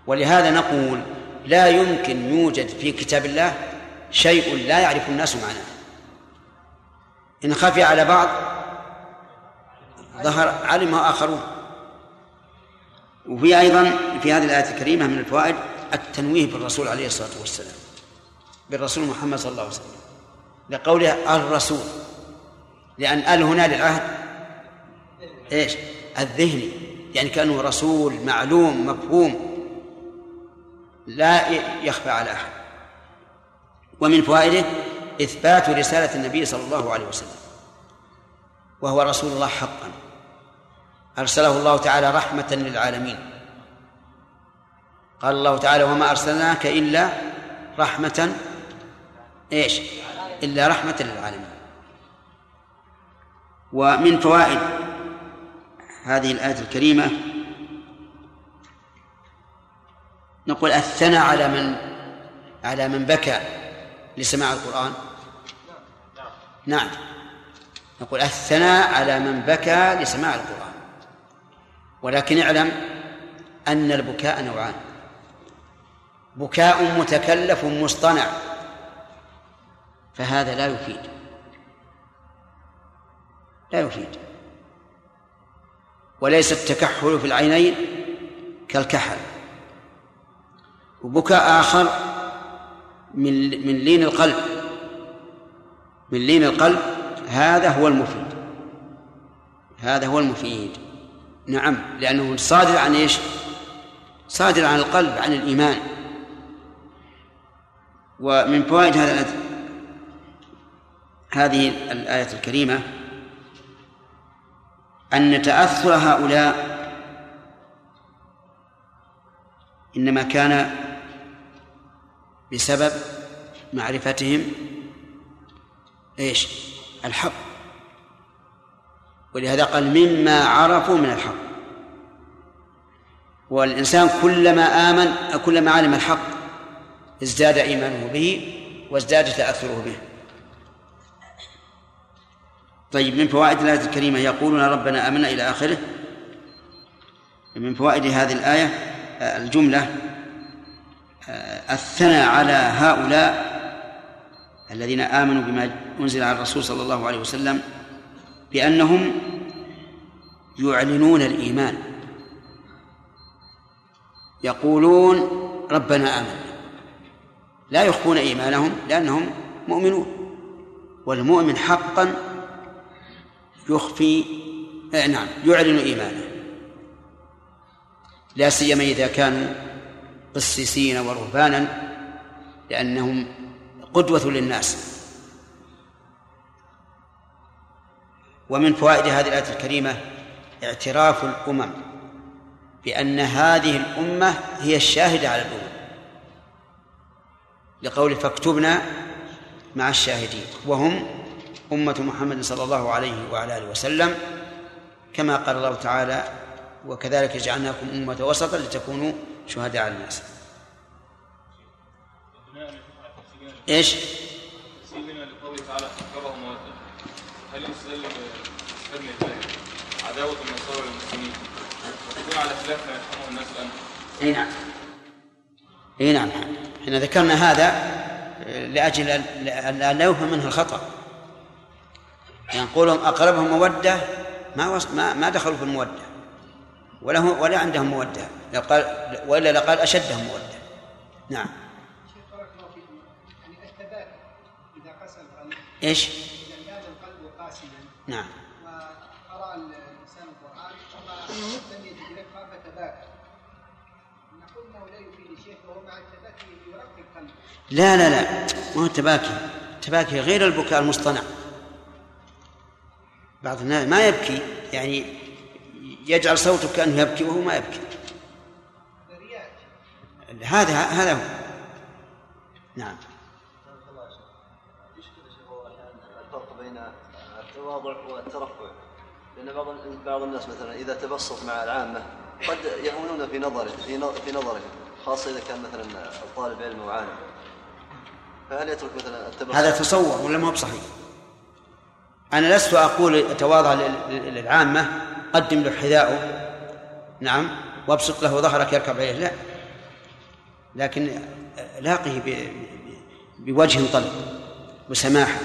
ولهذا نقول لا يمكن يوجد في كتاب الله شيء لا يعرف الناس معناه. إن خفي على بعض ظهر علمه آخرون. وفي أيضا في هذه الآية الكريمة من الفوائد التنويه بالرسول عليه الصلاة والسلام بالرسول محمد صلى الله عليه وسلم لقوله الرسول لأن ال هنا للعهد إيش؟ الذهني يعني كأنه رسول معلوم مفهوم لا يخفى على أحد. ومن فوائده إثبات رسالة النبي صلى الله عليه وسلم وهو رسول الله حقا. أرسله الله تعالى رحمة للعالمين. قال الله تعالى وما أرسلناك إلا رحمة إيش؟ إلا رحمة للعالمين. ومن فوائد هذه الآية الكريمة نقول الثنى على من على من بكى لسماع القرآن نعم. نقول الثناء على من بكى لسماع القرآن ولكن اعلم أن البكاء نوعان. بكاء متكلف مصطنع فهذا لا يفيد. لا يفيد. وليس التكحل في العينين كالكحل. وبكاء آخر من من لين القلب. من لين القلب هذا هو المفيد. هذا هو المفيد. نعم لأنه صادر عن إيش؟ صادر عن القلب عن الإيمان. ومن فوائد هذا هذه الآية الكريمة أن تأثر هؤلاء إنما كان بسبب معرفتهم إيش؟ الحق. ولهذا قال مما عرفوا من الحق. والإنسان كلما آمن كلما علم الحق ازداد إيمانه به وازداد تأثره به. طيب من فوائد الآية الكريمة يقولون ربنا آمنا إلى آخره. من فوائد هذه الآية الجملة الثناء على هؤلاء الذين آمنوا بما أنزل على الرسول صلى الله عليه وسلم بأنهم يعلنون الإيمان. يقولون ربنا آمنا. لا يخفون إيمانهم لأنهم مؤمنون. والمؤمن حقا يخفي نعم يعلن إيمانه. لا سيما إذا كانوا قسيسين ورهبانا لأنهم قدوة للناس. ومن فوائد هذه الآية الكريمة اعتراف الأمم بأن هذه الأمة هي الشاهدة على الأمم. لقول فاكتبنا مع الشاهدين. وهم أمة محمد صلى الله عليه وعلى آله وسلم كما قال الله تعالى وكذلك جعلناكم أمة وسطا لتكونوا شهداء على الناس. إيش؟ سيدنا لقوله تعالى هل يستدل بفهم الله عداوة النصارى للمسلمين وتكون على خلاف ما يفهمه الناس الآن؟ إي نعم. إي نعم. إحنا ذكرنا هذا لأجل ان لا يفهم منه الخطأ. يعني قولهم أقربهم مودة ما وص... ما ما دخلوا في المودة. ولا هو ولا عندهم مودة. لو قال وإلا لقال أشدهم مودة. نعم. شيخ نعم. وقرا الإنسان القرآن ثم لم رفقه فتباكى نقول إنه لا يفيد شيخ وهو مع التباكي يرقي القلب لا لا لا. ما هو التباكي؟ التباكي غير البكاء المصطنع. بعض الناس ما يبكي. يعني يجعل صوته كأنه يبكي وهو ما يبكي. هذا هذا هو. نعم يشكل شيخ هو أحيانا الفرق بين التواضع والترفع. لأن بعض بعض الناس مثلا إذا تبسط مع العامة قد يهونون في نظره في في نظرهم خاصة إذا كان مثلا الطالب علم أو عالم فهل يترك مثلا التبسط؟ هذا تصور ولا ما هو بصحيح؟ أنا لست أقول تواضع لل- للعامة قدم له حذاءه نعم وابسط له ظهرك يركب عليه لا. لكن لاقه بوجه طلق وسماحة.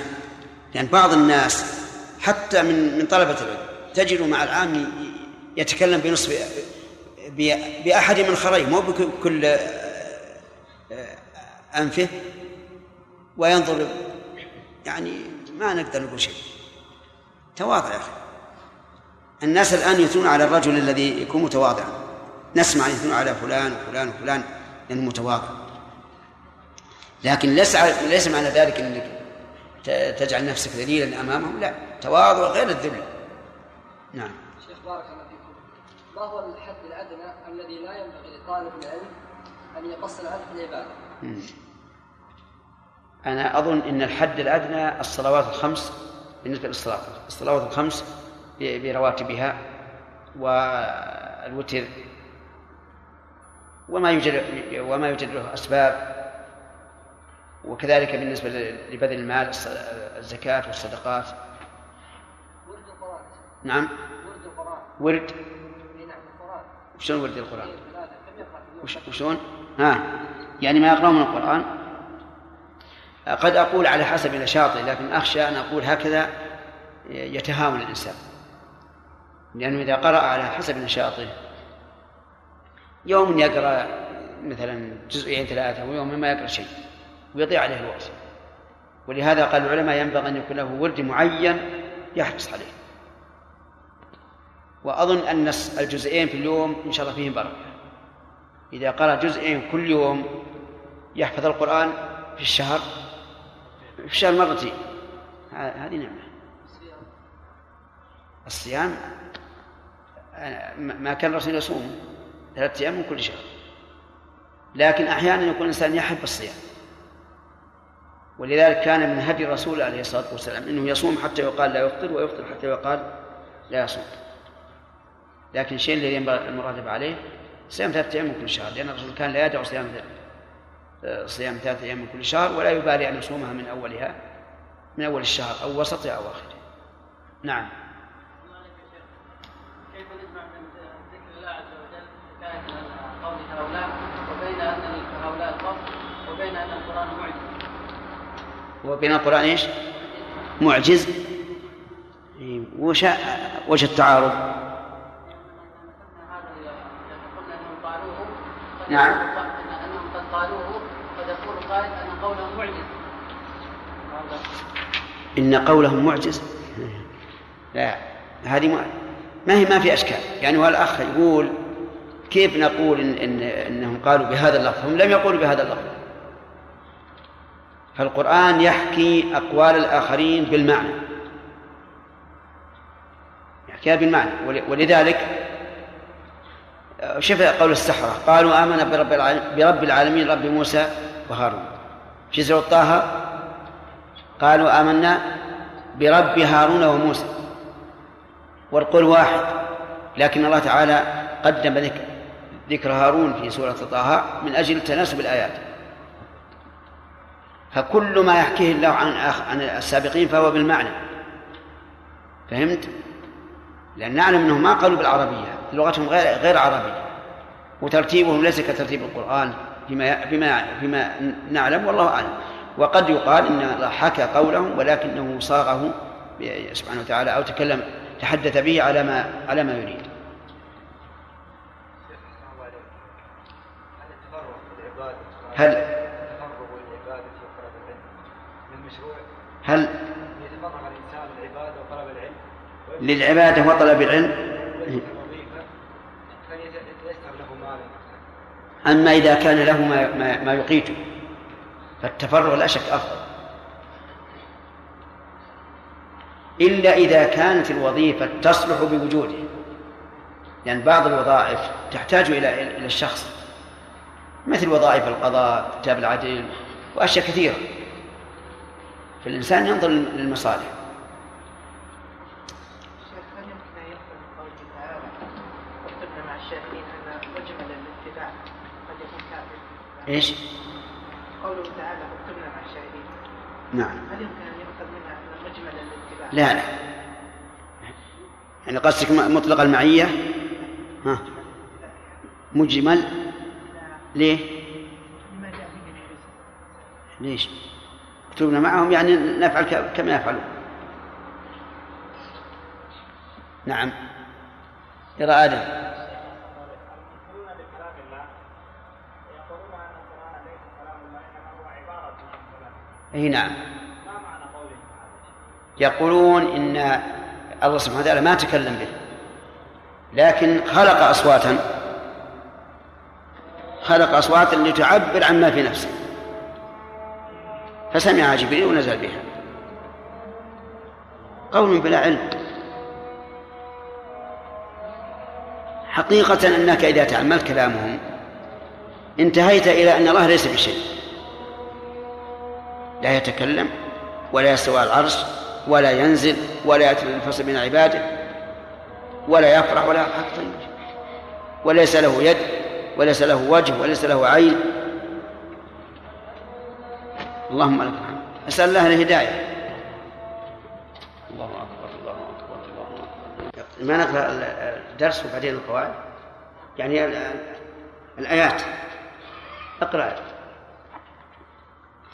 لأن بعض الناس حتى من من طلبة العلم. تجد مع العام يتكلم بنصف بأحد من خريه مو بكل أنفه وينظر يعني ما نقدر نقول شيء. تواضع يا أخي. الناس الآن يثنون على الرجل الذي يكون متواضعا. نسمع يثنون على فلان وفلان وفلان لأنه متواضع. لكن ليس ليس معنى ذلك إنك تجعل نفسك ذليلا أمامهم؟ لا. تواضع غير الذل. نعم. شيخ بارك الله فيكم. ما هو الحد الأدنى الذي لا ينبغي لطالب العلم أن يقصر عنه في العباده؟ أنا أظن أن الحد الأدنى الصلوات الخمس بالنسبة للصلاة. الصلوات الخمس برواتبها والوتر وما يوجد وما يوجد له أسباب. وكذلك بالنسبة لبذل المال الزكاة والصدقات. ورد القرآن نعم. ورد. القرآن ورد شلون ورد القرآن؟ وشلون؟ ها. يعني ما يقرأون من القرآن. قد أقول على حسب نشاطي لكن أخشى أن أقول هكذا يتهاون الإنسان. لأنه إذا قرأ على حسب نشاطه يوم يقرأ مثلا جزئين ثلاثة ويوم ما يقرأ شيء. ويضيع عليه الوقت ولهذا قال العلماء ينبغي أن يكون له ورد معين يحرص عليه. وأظن أن الجزئين في اليوم إن شاء الله فيهم بركة. إذا قرأ جزئين كل يوم يحفظ القرآن في الشهر في الشهر مرتين هذه نعمة. الصيام ما كان الرسول يصوم ثلاثة أيام من كل شهر. لكن أحيانا يكون الإنسان يحب الصيام. ولذلك كان من هدي الرسول عليه الصلاة والسلام أنه يصوم حتى يقال لا يفطر ويفطر حتى يقال لا يصوم. لكن الشيء الذي ينبغي المراتب عليه صيام ثلاثة أيام من كل شهر لأن الرسول كان لا يدع صيام صيام ثلاثة أيام من كل شهر ولا يبالي أن يصومها من أولها من أول الشهر أو وسطه أو آخره نعم كيف نجمع بين ذكر الله عز وجل حكاية عن قول هؤلاء وبين أن هؤلاء القوم وبين أن القرآن معجز وبين القرآن إيش؟ معجز. إيه، وش وجه التعارض؟ نعم. أنهم قد قالوه قد يقول قائل أن قولهم معجز؟ إن قولهم معجز لا هذه ما ما هي ما في أشكال. يعني والأخ يقول كيف نقول إن, إن إنهم قالوا بهذا اللفظ؟ هم لم يقولوا بهذا اللفظ. فالقرآن يحكي أقوال الآخرين بالمعنى. يحكيها بالمعنى. ول- ولذلك شوف قول السحرة. قالوا آمنا برب برب العالمين رب موسى وهارون. في سورة طه؟ قالوا آمنا برب هارون وموسى. والقول واحد لكن الله تعالى قدم ذكر هارون في سورة طه من أجل تناسب الآيات. فكل ما يحكيه الله عن عن السابقين فهو بالمعنى فهمت؟ لأن نعلم أنهم ما قالوا بالعربية لغتهم غير غير عربية وترتيبهم ليس كترتيب القرآن فيما فيما فيما نعلم والله أعلم وقد يقال إن الله حكى قولهم ولكنه صاغه سبحانه وتعالى أو تكلم تحدث به على ما على ما يريد. هل هل يتفرغ الإنسان للعبادة وطلب العلم؟ للعبادة وطلب العلم؟ أما إذا كان له ما ما, ما يقيته فالتفرغ لا شك أفضل. إلا إذا كانت الوظيفة تصلح بوجوده لأن بعض الوظائف تحتاج إلى إلى الشخص مثل وظائف القضاء كتاب العدل وأشياء كثيرة. فالإنسان ينظر للمصالح إيش؟ قوله تعالى مع الشاهدين نعم هل يمكن أن يؤخذ منها مجمل الاتباع لا لا يعني قصدك مطلق المعية ها مجمل ليه؟ ليش؟ اكتبنا معهم يعني نفعل كما يفعلون. نعم. يرى آدم. إي نعم. يقولون إن الله سبحانه وتعالى ما تكلم به. لكن خلق أصواتا. خلق أصواتا لتعبر عما في نفسه. فسمعها جبريل ونزل بها. قول بلا علم. حقيقة أنك إذا تأملت كلامهم انتهيت إلى أن الله ليس بشيء. لا يتكلم ولا يستوى العرش ولا ينزل ولا الفصل بين عباده ولا يفرح ولا يضحك وليس له يد وليس له وجه وليس له عين اللهم لك الحمد. أسأل الله الهداية. الله أكبر الله أكبر الله أكبر. ما نقرأ الدرس وبعدين القواعد؟ يعني الآيات. اقرأ.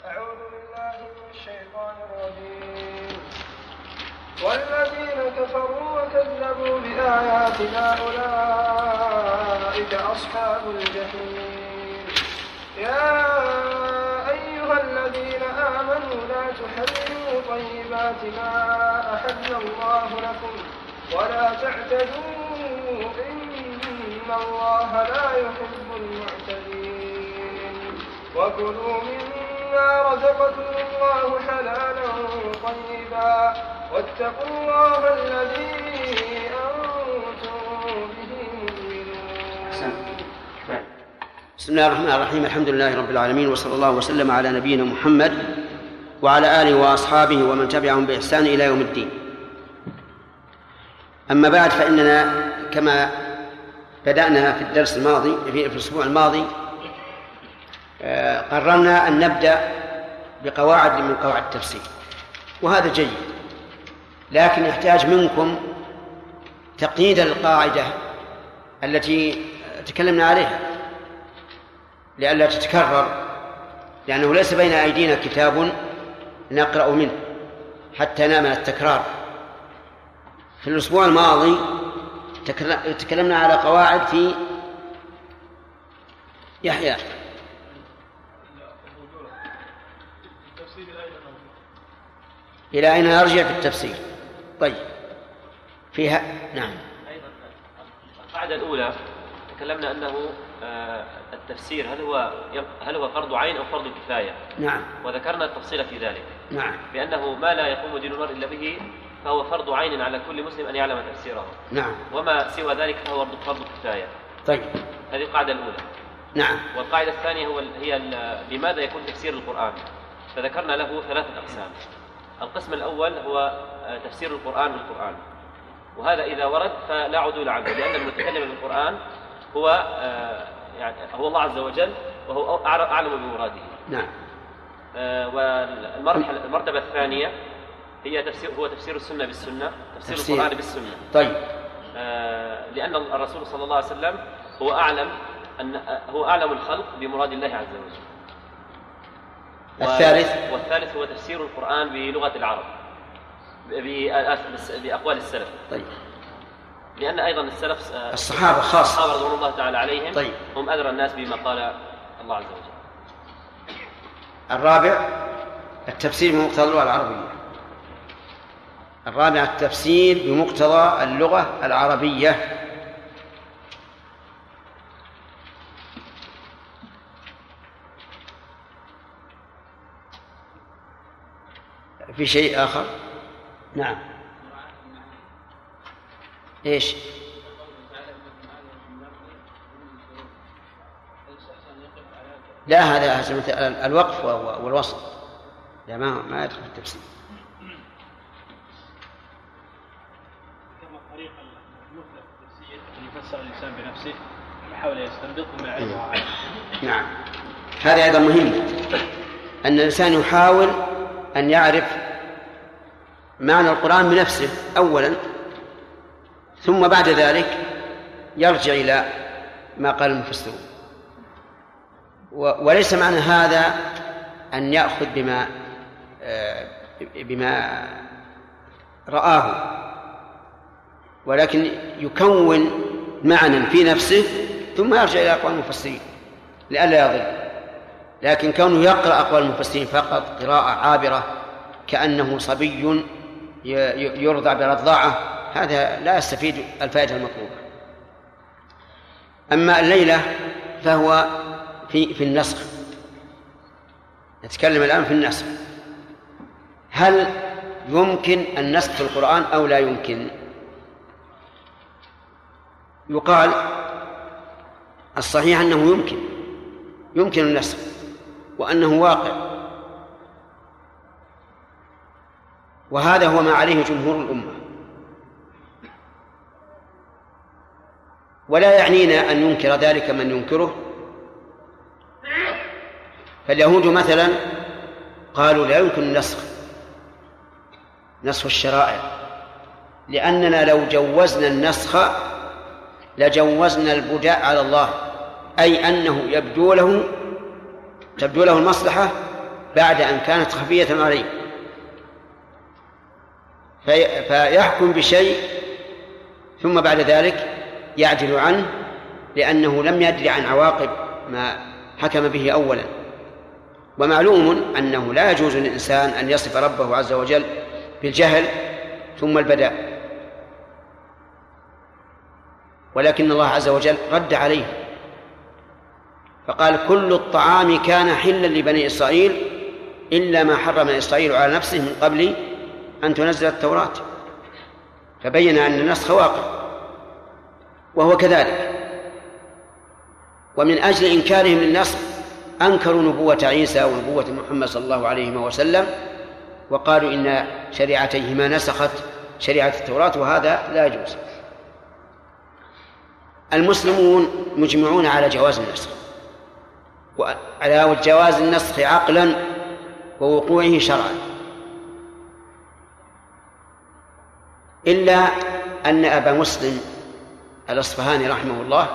أعوذ بالله من الشيطان الرجيم. والذين كفروا وكذبوا بآياتنا أولئك أصحاب الجحيم. يا أيها الذين آمنوا لا تحرموا طيبات ما أحل الله لكم ولا تعتدوا إن الله لا يحب المعتدين. وكلوا مما رزقكم الله حلالا طيبا. واتقوا الله الذي بسم الله الرحمن الرحيم الحمد لله رب العالمين وصلى الله وسلم على نبينا محمد وعلى آله وأصحابه ومن تبعهم بإحسان إلى يوم الدين. أما بعد فإننا كما بدأنا في الدرس الماضي في الأسبوع الماضي آه، قررنا أن نبدأ بقواعد من قواعد التفسير وهذا جيد لكن يحتاج منكم تقييد القاعدة التي تكلمنا عليها. لئلا تتكرر لأنه ليس بين أيدينا كتاب نقرأ منه حتى نأمن التكرار. في الأسبوع الماضي تكلمنا على قواعد في يحيى. إلى أين نرجع في التفسير؟ طيب. فيها نعم. القاعدة الأولى تكلمنا أنه آه، التفسير هل هو هل هو فرض عين أو فرض كفاية؟ نعم وذكرنا التفصيل في ذلك. نعم. بأنه ما لا يقوم دين المرء إلا به فهو فرض عين على كل مسلم أن يعلم تفسيره. نعم. وما سوى ذلك فهو فرض كفاية. طيب. هذه القاعدة الأولى. نعم. والقاعدة الثانية هو هي لماذا يكون تفسير القرآن؟ فذكرنا له ثلاثة أقسام. القسم الأول هو آه، تفسير القرآن بالقرآن. وهذا إذا ورد فلا عدول عنه لأن المتكلم بالقرآن هو آه، يعني هو الله عز وجل وهو أعلم بمراده. نعم. آه والمرحلة المرتبة الثانية هي تفسير هو تفسير السنة بالسنة تفسير, تفسير. القرآن بالسنة. طيب. آه لأن الرسول صلى الله عليه وسلم هو أعلم أن هو أعلم الخلق بمراد الله عز وجل. الثالث؟ والثالث هو تفسير القرآن بلغة العرب بأقوال السلف. طيب. لأن أيضا السلف آه، الصحابة خاصة. الصحابة رضوان الله تعالى عليهم طيب. هم أدرى الناس بما قال الله عز وجل. الرابع التفسير بمقتضى اللغة العربية. الرابع التفسير بمقتضى اللغة العربية. في شيء آخر؟ نعم. إيش؟ لا هذا الوقف والوصل لا ما ما يدخل في التفسير. كما التفسير ان يفسر الإنسان بنفسه يحاول يستنبط ما يعرفه نعم. هذا أيضا مهم. أن الإنسان يحاول أن يعرف معنى القرآن بنفسه اولا. ثم بعد ذلك يرجع إلى ما قال المفسرون. وليس معنى هذا أن يأخذ بما آه، بما رآه ولكن يكون معنى في نفسه ثم يرجع إلى أقوال المفسرين لئلا يضل. لكن كونه يقرأ أقوال المفسرين فقط قراءة عابرة كأنه صبي يرضع برضاعة هذا لا يستفيد الفائدة المطلوبة. أما الليلة فهو في في النسخ. نتكلم الآن في النسخ. هل يمكن النسخ في القرآن أو لا يمكن؟ يقال الصحيح أنه يمكن. يمكن النسخ وأنه واقع. وهذا هو ما عليه جمهور الأمة. ولا يعنينا أن ينكر ذلك من ينكره؟ فاليهود مثلا قالوا لا يمكن النسخ نسخ الشرائع لأننا لو جوزنا النسخ لجوزنا البداء على الله أي أنه يبدو له تبدو له المصلحة بعد أن كانت خفية عليه. في فيحكم بشيء ثم بعد ذلك يعدل عنه لأنه لم يدري عن عواقب ما حكم به أولا. ومعلوم أنه لا يجوز للإنسان أن يصف ربه عز وجل بالجهل ثم البداء. ولكن الله عز وجل رد عليه. فقال كل الطعام كان حلا لبني إسرائيل إلا ما حرم إسرائيل على نفسه من قبل أن تنزل التوراة. فبين أن النسخ واقع. وهو كذلك. ومن أجل إنكارهم للنسخ أنكروا نبوة عيسى ونبوة محمد صلى الله عليه وسلم وقالوا إن شريعتيهما نسخت شريعة التوراة وهذا لا يجوز. المسلمون مجمعون على جواز النسخ وعلى جواز النسخ عقلا ووقوعه شرعا. إلا أن أبا مسلم الأصفهاني رحمه الله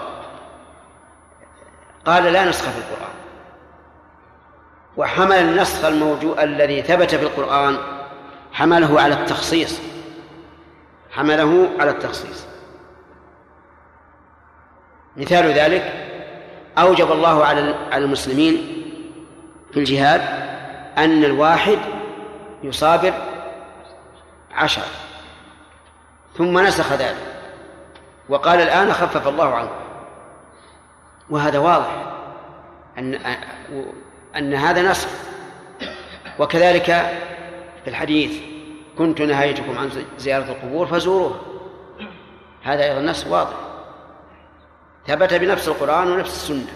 قال لا نسخ في القرآن. وحمل النسخ الموجود الذي ثبت في القرآن حمله على التخصيص. حمله على التخصيص. مثال ذلك أوجب الله على المسلمين في الجهاد أن الواحد يصابر عشر ثم نسخ ذلك. وقال الآن خفف الله عنه. وهذا واضح. أن أن هذا نسخ وكذلك في الحديث كنت نهيتكم عن زيارة القبور فزوروها هذا أيضا نص واضح. ثبت بنفس القرآن ونفس السنة.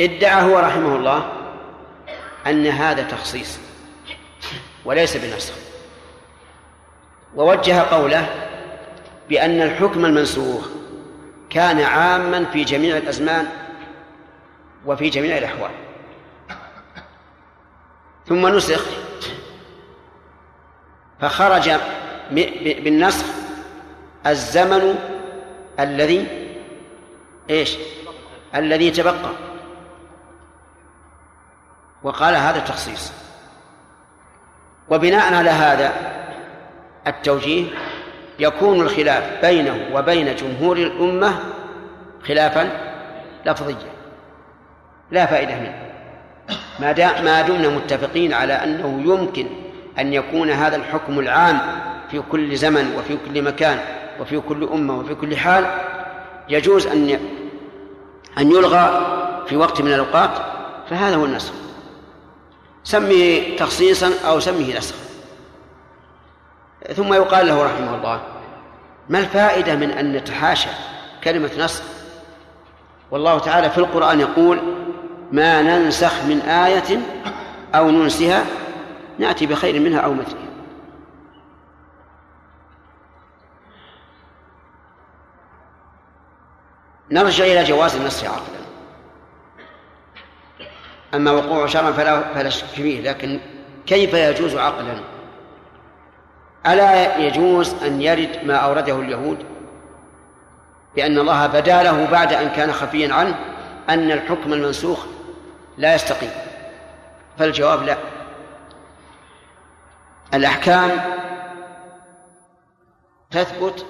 ادعى هو رحمه الله أن هذا تخصيص وليس بنسخ ووجه قوله بأن الحكم المنسوخ كان عاما في جميع الأزمان وفي جميع الأحوال. ثم نسخ فخرج بالنسخ الزمن الذي إيش؟ الذي تبقى. وقال هذا تخصيص وبناء على هذا التوجيه يكون الخلاف بينه وبين جمهور الأمة خلافا لفظيا. لا فائدة منه. ما ما دمنا متفقين على أنه يمكن أن يكون هذا الحكم العام في كل زمن وفي كل مكان وفي كل أمة وفي كل حال يجوز أن أن يلغى في وقت من الأوقات فهذا هو النسخ سمه تخصيصا أو سمه نسخا ثم يقال له رحمه الله ما الفائدة من أن نتحاشى كلمة نسخ والله تعالى في القرآن يقول ما ننسخ من آية أو ننسها نأتي بخير منها أو مثلها. نرجع إلى جواز النسخ عقلا. أما وقوع شرعا فلا فلا شك فيه لكن كيف يجوز عقلا؟ ألا يجوز أن يرد ما أورده اليهود؟ بأن الله بدا له بعد أن كان خفيا عنه أن الحكم المنسوخ لا يستقيم. فالجواب لا. الأحكام تثبت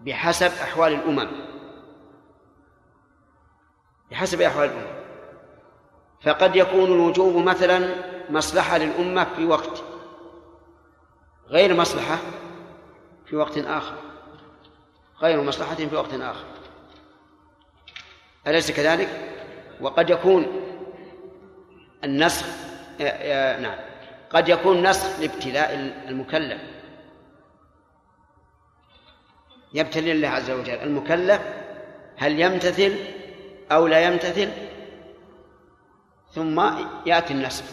بحسب أحوال الأمم. بحسب أحوال الأمم. فقد يكون الوجوب مثلا مصلحة للأمة في وقت غير مصلحة في وقت آخر. غير مصلحة في وقت آخر. أليس كذلك؟ وقد يكون النسخ نعم. قد يكون نسخ لابتلاء المكلف. يبتلي الله عز وجل. المكلف هل يمتثل أو لا يمتثل؟ ثم يأتي النسخ.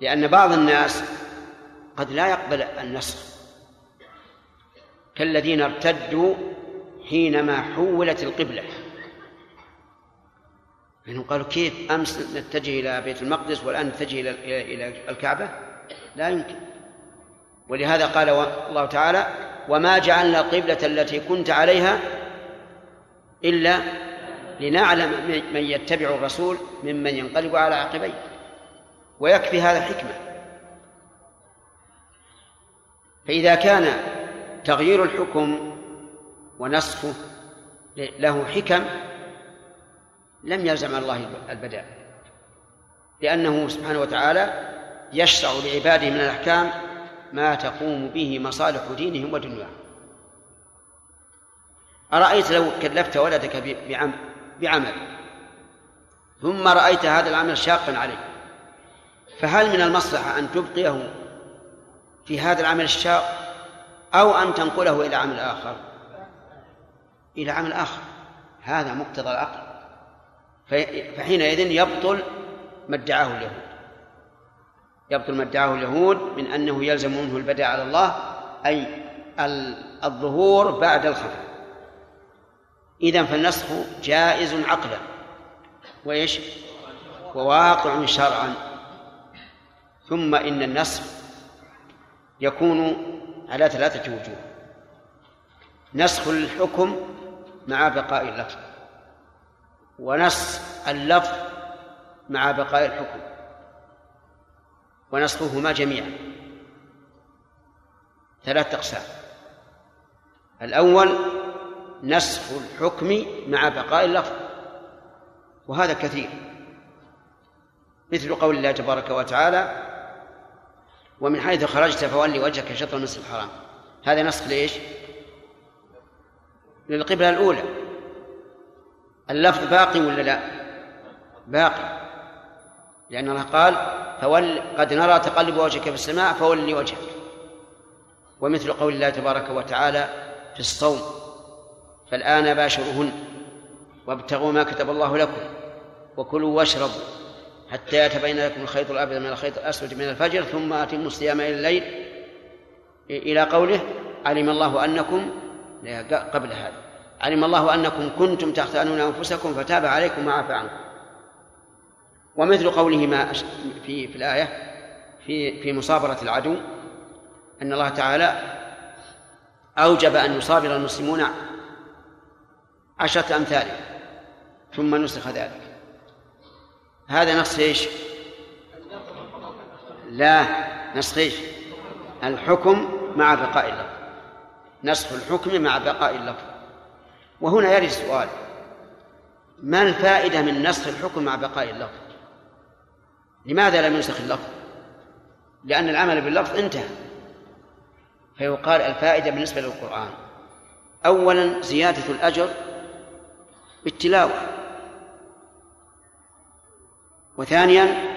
لأن بعض الناس قد لا يقبل النسخ كالذين ارتدوا حينما حولت القبلة. لأنهم قالوا كيف أمس نتجه إلى بيت المقدس والآن نتجه إلى إلى الكعبة؟ لا يمكن. ولهذا قال الله تعالى وما جعلنا القبلة التي كنت عليها إلا لنعلم من يتبع الرسول ممن ينقلب على عقبيه. ويكفي هذا حكمة فإذا كان تغيير الحكم ونسخه له حكم لم يلزم الله البداء لأنه سبحانه وتعالى يشرع لعباده من الأحكام ما تقوم به مصالح دينهم ودنياهم. أرأيت لو كلفت ولدك بعمل ثم رأيت هذا العمل شاقا عليه فهل من المصلحة أن تبقيه في هذا العمل الشاق أو أن تنقله إلى عمل آخر؟ إلى عمل آخر. هذا مقتضى العقل. فحينئذ يبطل ما ادعاه اليهود. يبطل ما ادعاه اليهود من أنه يلزم منه البداء على الله أي الظهور بعد الخفاء إذا فالنسخ جائز عقلا. وإيش؟ وواقع شرعا. ثم إن النسخ يكون على ثلاثة وجوه. نسخ الحكم مع بقاء اللفظ ونسخ اللفظ مع بقاء الحكم ونسخهما جميعا. ثلاث أقسام. الأول نسخ الحكم مع بقاء اللفظ وهذا كثير مثل قول الله تبارك وتعالى ومن حيث خرجت فولي وجهك شطر المسجد الحرام. هذا نسخ ليش؟ للقبلة الأولى. اللفظ باقي ولا لا؟ باقي. لأن الله قال فول قد نرى تقلب وجهك في السماء فولي وجهك. ومثل قول الله تبارك وتعالى في الصوم فالآن باشرهن وابتغوا ما كتب الله لكم وكلوا واشربوا. حتى يتبين لكم الخيط الأبيض من الخيط الأسود من الفجر ثم أتموا الصيام إلى الليل. إلى قوله علم الله أنكم قبل هذا. علم الله أنكم كنتم تختانون أنفسكم فتاب عليكم وعفى عنكم. ومثل قوله ما في في الآية في في مصابرة العدو أن الله تعالى أوجب أن يصابر المسلمون عشرة أمثال ثم نسخ ذلك. هذا نص إيش؟ لا نسخ إيش؟ الحكم مع بقاء اللفظ نسخ الحكم مع بقاء اللفظ وهنا يرد السؤال ما الفائدة من نسخ الحكم مع بقاء اللفظ؟ لماذا لم ينسخ اللفظ؟ لأن العمل باللفظ انتهى فيقال الفائدة بالنسبة للقرآن أولا زيادة الأجر بالتلاوة وثانيا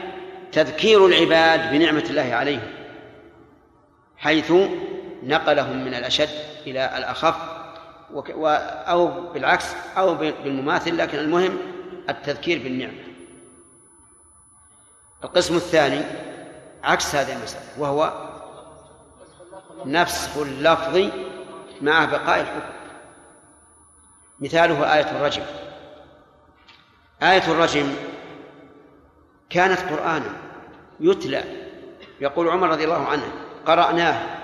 تذكير العباد بنعمة الله عليهم حيث نقلهم من الأشد إلى الأخف أو بالعكس أو بالمماثل لكن المهم التذكير بالنعمة. القسم الثاني عكس هذه المسألة وهو نفس اللفظ مع بقاء الحكم. مثاله آية الرجم. آية الرجم كانت قرآنا يتلى. يقول عمر رضي الله عنه قرأناه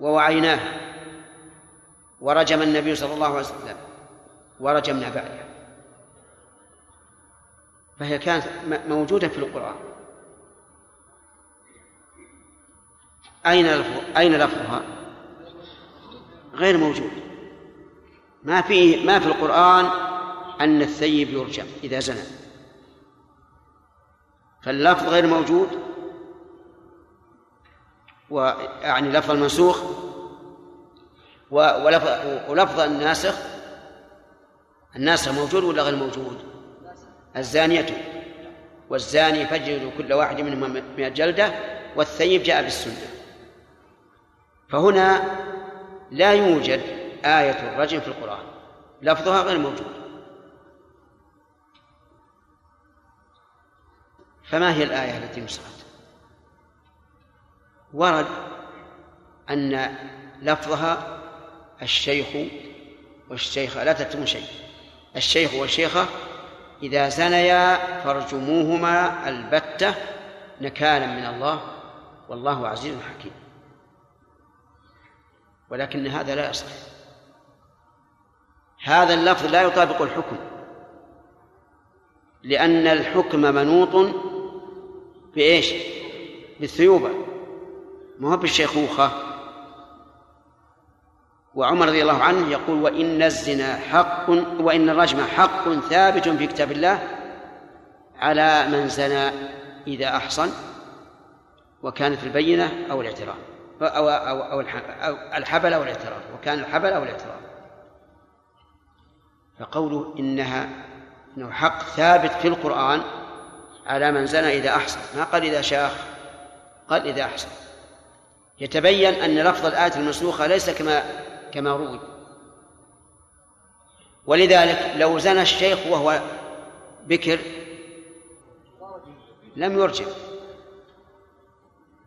ووعيناه ورجم النبي صلى الله عليه وسلم ورجمنا بعده. فهي كانت موجودة في القرآن. أين أين لفظها؟ غير موجود. ما في ما في القرآن أن الثيب يرجم إذا زنى. فاللفظ غير موجود. ويعني لفظ المنسوخ ولفظ, ولفظ الناسخ الناسخ موجود ولا غير موجود؟ الزانية. والزاني فجلوا كل واحد منهم مئة جلدة والثيب جاء بالسنة. فهنا لا يوجد آية الرجم في القرآن. لفظها غير موجود. فما هي الآية التي نسخت؟ ورد أن لفظها الشيخ والشيخة لا تتم شيء. الشيخ والشيخة إذا زنيا فارجموهما البتة نكالا من الله والله عزيز حكيم. ولكن هذا لا يصح. هذا اللفظ لا يطابق الحكم لأن الحكم منوط بإيش؟ بالثيوبة ما هو بالشيخوخة. وعمر رضي الله عنه يقول وإن الزنا حق وإن الرجم حق ثابت في كتاب الله على من زنى إذا أحصن وكانت البينة أو الاعتراف. أو أو أو الحبل أو الاعتراف. وكان الحبل أو الاعتراف. فقوله إنها إنه حق ثابت في القرآن على من زنى إذا أحصن ما قال إذا شاخ قال إذا أحصن يتبين أن لفظ الآية المنسوخة ليس كما كما روي. ولذلك لو زنى الشيخ وهو بكر لم يرجع.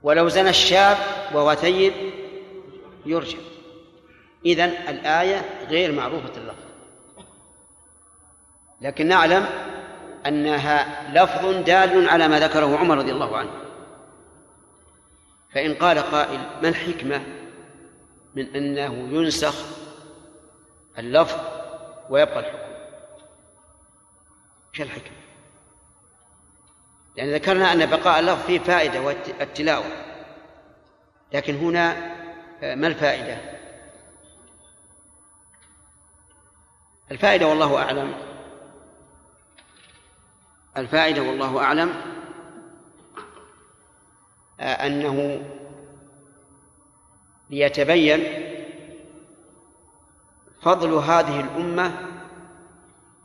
ولو زنى الشاب وهو ثيب يرجع. إذن الآية غير معروفة اللفظ. لكن نعلم أنها لفظ دال على ما ذكره عمر رضي الله عنه فإن قال قائل ما الحكمة من أنه ينسخ اللفظ ويبقى الحكم إيش الحكمة؟ لأن ذكرنا أن بقاء اللفظ فيه فائدة والتلاوة لكن هنا ما الفائدة؟ الفائدة والله أعلم الفائدة والله أعلم. أنه ليتبين فضل هذه الأمة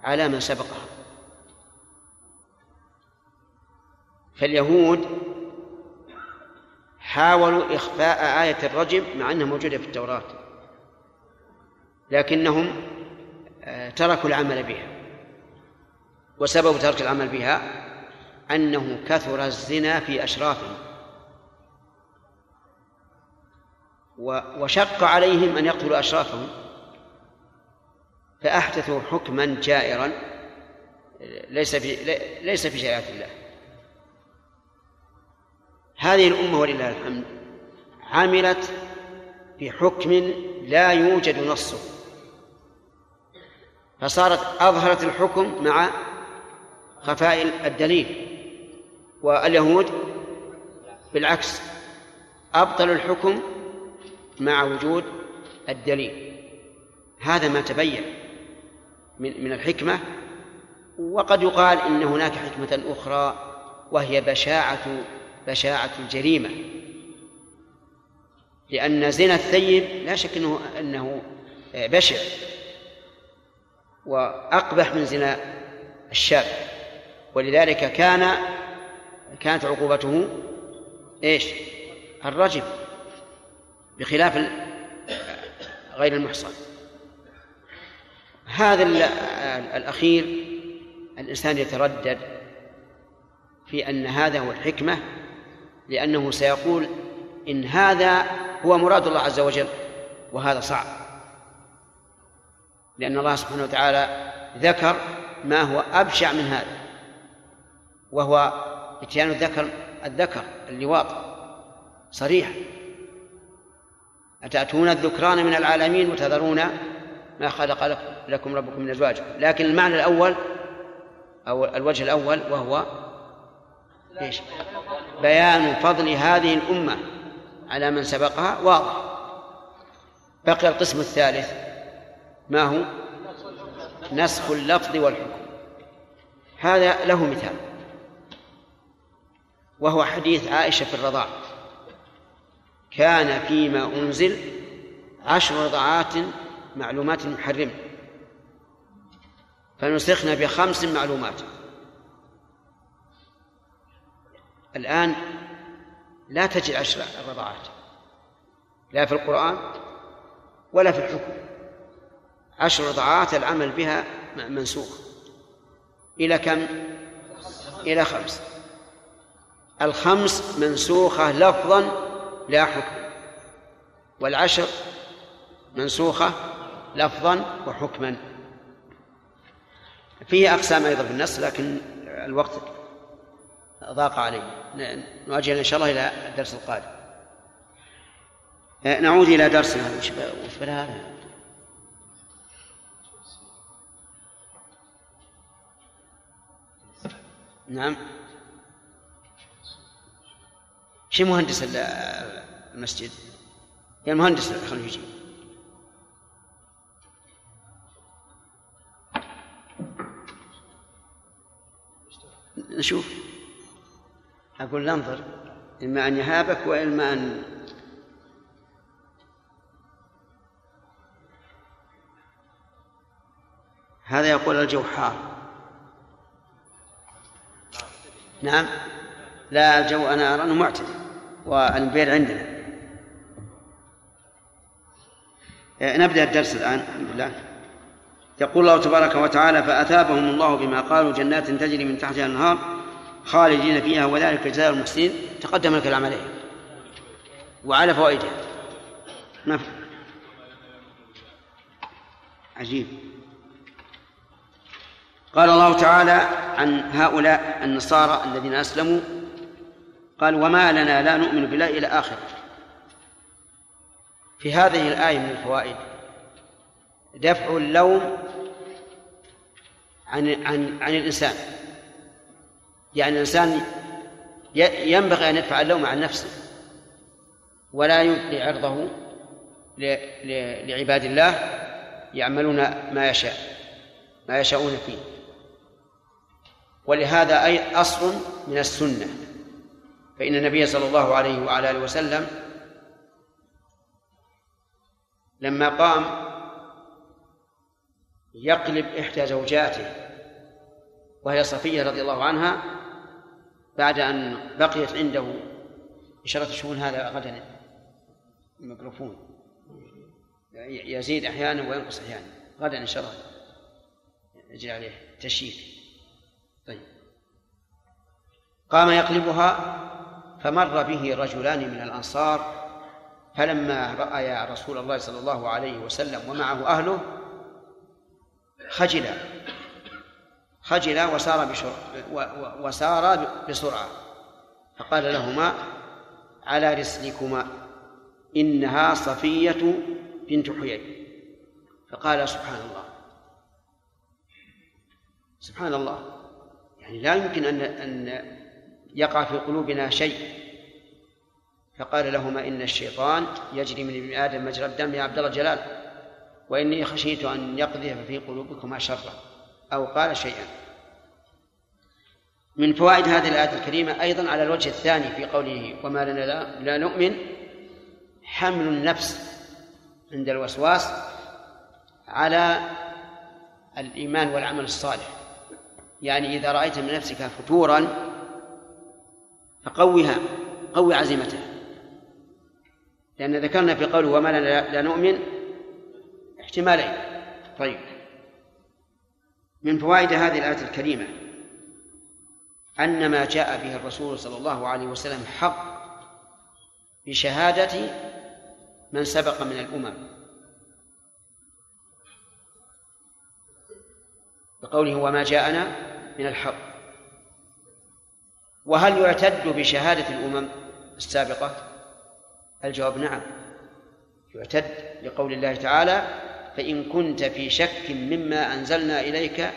على من سبقها. فاليهود حاولوا إخفاء آية الرجم مع أنها موجودة في التوراة لكنهم تركوا العمل بها. وسبب ترك العمل بها أنه كثر الزنا في أشرافهم وشق عليهم أن يقتلوا أشرافهم. فأحدثوا حكما جائرا ليس في ليس في شريعة الله. هذه الأمة ولله الحمد عملت بحكم لا يوجد نصه. فصارت أظهرت الحكم مع خفاء الدليل. واليهود بالعكس أبطلوا الحكم مع وجود الدليل. هذا ما تبين من من الحكمة. وقد يقال إن هناك حكمة أخرى وهي بشاعة بشاعة الجريمة. لأن زنا الثيب لا شك أنه أنه بشع وأقبح من زنا الشاب ولذلك كان كانت عقوبته إيش؟ الرجم بخلاف غير المحصن. هذا الأخير الإنسان يتردد في أن هذا هو الحكمة لأنه سيقول إن هذا هو مراد الله عز وجل وهذا صعب. لأن الله سبحانه وتعالى ذكر ما هو أبشع من هذا. وهو إتيان الذكر الذكر اللواط. صريح. أتأتون الذكران من العالمين وتذرون ما خلق لكم ربكم من أزواجكم لكن المعنى الأول أو الوجه الأول وهو إيش؟ بيان فضل هذه الأمة على من سبقها. واضح. بقي القسم الثالث. ما هو؟ نسخ اللفظ والحكم. هذا له مثال. وهو حديث عائشة في الرضاع. كان فيما أنزل عشر رضعات معلومات محرمة فنسخنا بخمس معلومات. الآن لا تجد عشر الرضعات. لا في القرآن ولا في الحكم. عشر رضعات العمل بها منسوخ. إلى كم؟ إلى خمس. الخمس منسوخة لفظا لا حكم والعشر منسوخة لفظا وحكما. فيه أقسام أيضا في النص لكن الوقت ضاق علي. نؤجل إن شاء الله إلى الدرس القادم. نعود إلى درسنا. وش هذا؟ نعم. شي مهندس المسجد؟ يا المهندس خليه يجي نشوف. أقول ننظر. إما أن يهابك وإما أن هذا يقول الجو حار نعم. لا الجو أنا أرى أنه معتدل والبير عندنا. إيه، نبدأ الدرس الآن الحمد لله. يقول الله تبارك وتعالى فأثابهم الله بما قالوا جنات تجري من تحتها الأنهار خالدين فيها وذلك جزاء المحسنين. تقدم الكلام عليه وعلى فوائدها. ما عجيب. قال الله تعالى عن هؤلاء النصارى الذين أسلموا قال وما لنا لا نؤمن بالله إلى آخر. في هذه الآية من الفوائد دفع اللوم عن عن عن الإنسان. يعني الإنسان ينبغي أن يدفع اللوم عن نفسه ولا يبقي عرضه لعباد الله يعملون ما يشاء ما يشاءون فيه. ولهذا أي أصل من السنة. فإن النبي صلى الله عليه وعلى آله وسلم لما قام يقلب إحدى زوجاته وهي صفية رضي الله عنها بعد أن بقيت عنده إشارة الشؤون هذا غدا. الميكروفون. يزيد أحيانا وينقص أحيانا. غدا إن شاء الله. يجري عليه تشييك. طيب. قام يقلبها فمر به رجلان من الأنصار فلما رأيا رسول الله صلى الله عليه وسلم ومعه أهله خجلا خجلا وسار بشر وسار بسرعة فقال لهما على رسلكما إنها صفية بنت حيي فقال سبحان الله سبحان الله. يعني لا يمكن أن أن يقع في قلوبنا شيء. فقال لهما إن الشيطان يجري من ابن آدم مجرى الدم يا عبد الله جلال وإني خشيت أن يقذف في قلوبكما شرا أو قال شيئا. من فوائد هذه الآية الكريمة أيضا على الوجه الثاني في قوله وما لنا لا, لا نؤمن حمل النفس عند الوسواس على الإيمان والعمل الصالح. يعني إذا رأيت من نفسك فتورا فقوها قوي عزيمتها لأن ذكرنا في قوله وما لنا لا نؤمن احتمالين. طيب. من فوائد هذه الآية الكريمة أن ما جاء به الرسول صلى الله عليه وسلم حق بشهادة من سبق من الأمم. بقوله وما جاءنا من الحق. وهل يعتد بشهادة الأمم السابقة؟ الجواب نعم. يعتد لقول الله تعالى فإن كنت في شك مما أنزلنا إليك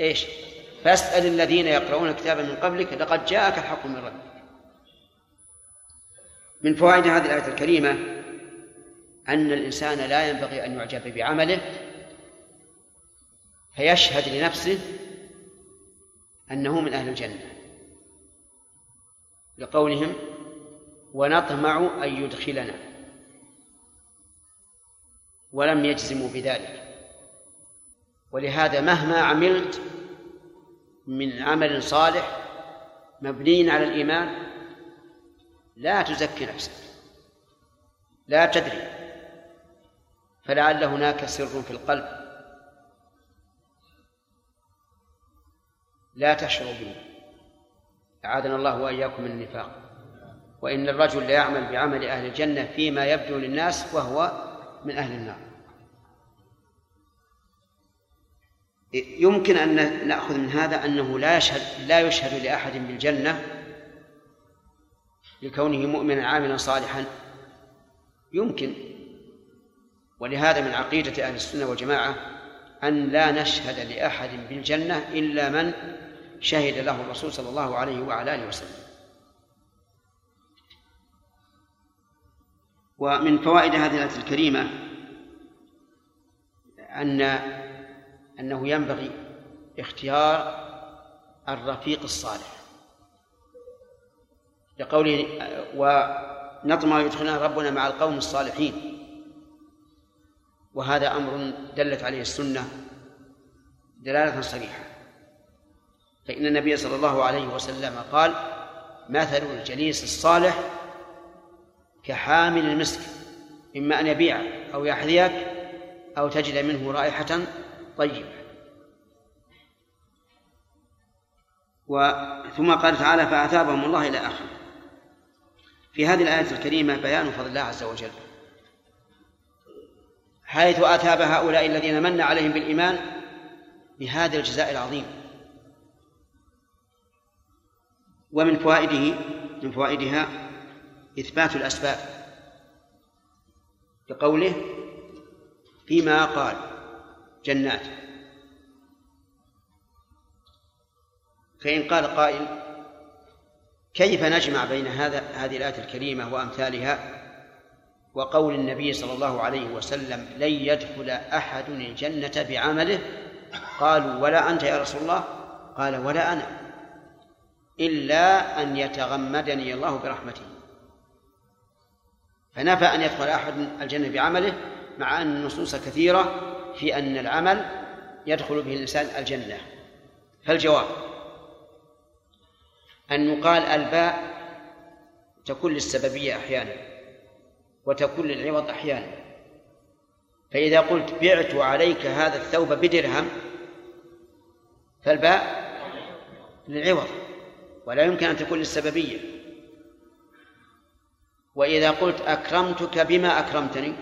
إيش؟ فاسأل الذين يقرؤون الكتاب من قبلك لقد جاءك الحق من ربك. من فوائد هذه الآية الكريمة أن الإنسان لا ينبغي أن يعجب بعمله فيشهد لنفسه أنه من أهل الجنة. لقولهم ونطمع أن يدخلنا. ولم يجزموا بذلك. ولهذا مهما عملت من عمل صالح مبني على الإيمان لا تزكي نفسك. لا تدري. فلعل هناك سر في القلب. لا تشعر به أعاذنا الله وإياكم من النفاق. وإن الرجل ليعمل بعمل أهل الجنة فيما يبدو للناس وهو من أهل النار. يمكن أن نأخذ من هذا أنه لا يشهد لا يشهد لأحد بالجنة لكونه مؤمنا عاملا صالحا. يمكن. ولهذا من عقيدة أهل السنة والجماعة أن لا نشهد لأحد بالجنة إلا من شهد له الرسول صلى الله عليه وعلى آله وسلم. ومن فوائد هذه الآية الكريمة أن أنه ينبغي اختيار الرفيق الصالح. لقوله ونطمع يدخلنا ربنا مع القوم الصالحين. وهذا أمر دلت عليه السنة دلالة صريحة. فإن النبي صلى الله عليه وسلم قال مثل الجليس الصالح كحامل المسك إما أن يبيعك أو يحذيك أو تجد منه رائحة طيبة. ثم قال تعالى فأثابهم الله إلى آخره. في هذه الآية الكريمة بيان فضل الله عز وجل. حيث أثاب هؤلاء الذين من عليهم بالإيمان بهذا الجزاء العظيم. ومن فوائده من فوائدها إثبات الأسباب لقوله فيما قال جنات. فإن قال قائل كيف نجمع بين هذا هذه الآية الكريمة وأمثالها؟ وقول النبي صلى الله عليه وسلم لن يدخل أحد الجنة بعمله؟ قالوا ولا أنت يا رسول الله؟ قال ولا أنا. إلا أن يتغمدني الله برحمته. فنفى أن يدخل أحد الجنة بعمله مع أن النصوص كثيرة في أن العمل يدخل به الإنسان الجنة. فالجواب أن يقال الباء تكون للسببية أحيانا وتكون للعوض أحيانا. فإذا قلت بعت عليك هذا الثوب بدرهم فالباء للعوض. ولا يمكن أن تكون للسببية. وإذا قلت أكرمتك بما أكرمتني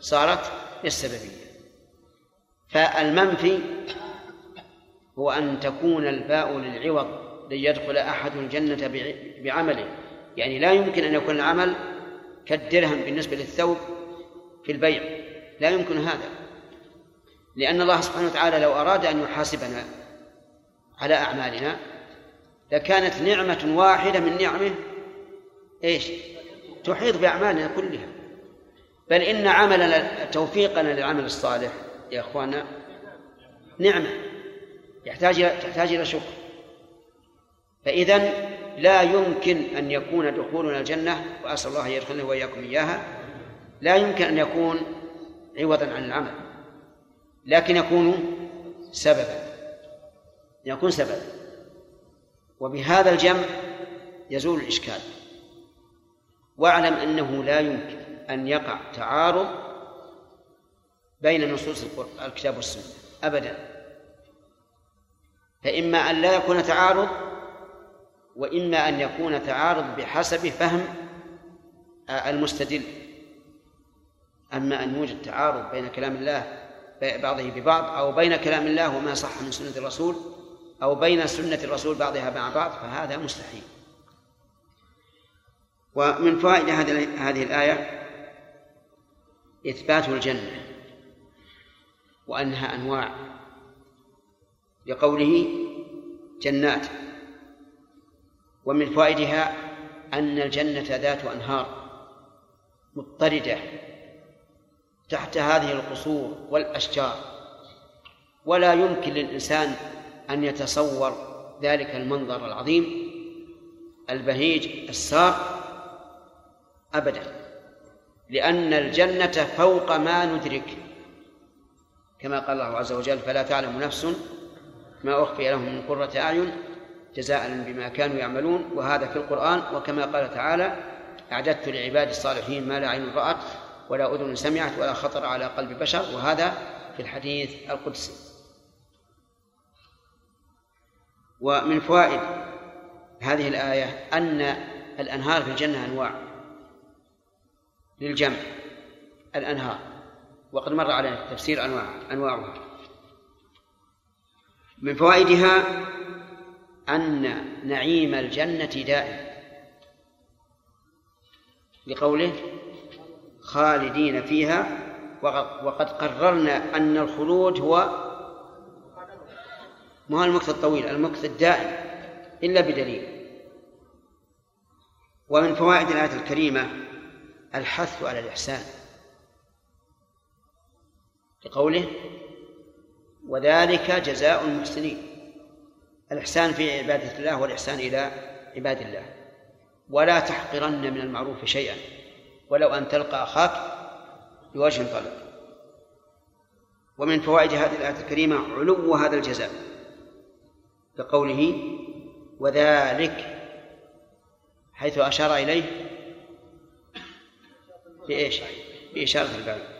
صارت للسببية. فالمنفي هو أن تكون الباء للعوض ليدخل أحد الجنة بعمله. يعني لا يمكن أن يكون العمل كالدرهم بالنسبة للثوب في البيع. لا يمكن هذا. لأن الله سبحانه وتعالى لو أراد أن يحاسبنا على أعمالنا لكانت نعمة واحدة من نعمه إيش؟ تحيط بأعمالنا كلها. بل إن عملنا توفيقنا للعمل الصالح يا إخوانا نعمة. يحتاج تحتاج إلى شكر. فإذا لا يمكن أن يكون دخولنا الجنة وأسأل الله أن يدخلنا وإياكم إياها لا يمكن أن يكون عوضا عن العمل لكن يكون سببا. يكون سببا. وبهذا الجمع يزول الإشكال. واعلم أنه لا يمكن أن يقع تعارض بين نصوص الكتاب والسنة أبدا. فإما أن لا يكون تعارض وإما أن يكون تعارض بحسب فهم المستدل. أما أن يوجد تعارض بين كلام الله بعضه ببعض أو بين كلام الله وما صح من سنة الرسول أو بين سنة الرسول بعضها مع بعض فهذا مستحيل. ومن فوائد هذه الآية إثبات الجنة وأنها أنواع لقوله جنات. ومن فوائدها أن الجنة ذات أنهار مضطردة تحت هذه القصور والأشجار. ولا يمكن للإنسان أن يتصور ذلك المنظر العظيم البهيج السار أبدا لأن الجنة فوق ما ندرك. كما قال الله عز وجل فلا تعلم نفس ما أخفي لهم من قرة أعين جزاء بما كانوا يعملون. وهذا في القرآن وكما قال تعالى أعددت لعبادي الصالحين ما لا عين رأت ولا أذن سمعت ولا خطر على قلب بشر. وهذا في الحديث القدسي. ومن فوائد هذه الآية أن الأنهار في الجنة أنواع للجمع الأنهار وقد مر علينا تفسير أنواع أنواعها. من فوائدها أن نعيم الجنة دائم. لقوله خالدين فيها وقد قررنا أن الخلود هو ما هو المكث الطويل؟ المكث الدائم إلا بدليل. ومن فوائد الآية الكريمة الحث على الإحسان لقوله وذلك جزاء المحسنين الإحسان في عبادة الله والإحسان إلى عباد الله. ولا تحقرن من المعروف شيئا ولو أن تلقى أخاك بوجه طلق ومن فوائد هذه الآية الكريمة علو هذا الجزاء. كقوله وذلك حيث أشار إليه بإيش؟ بإشارة الباب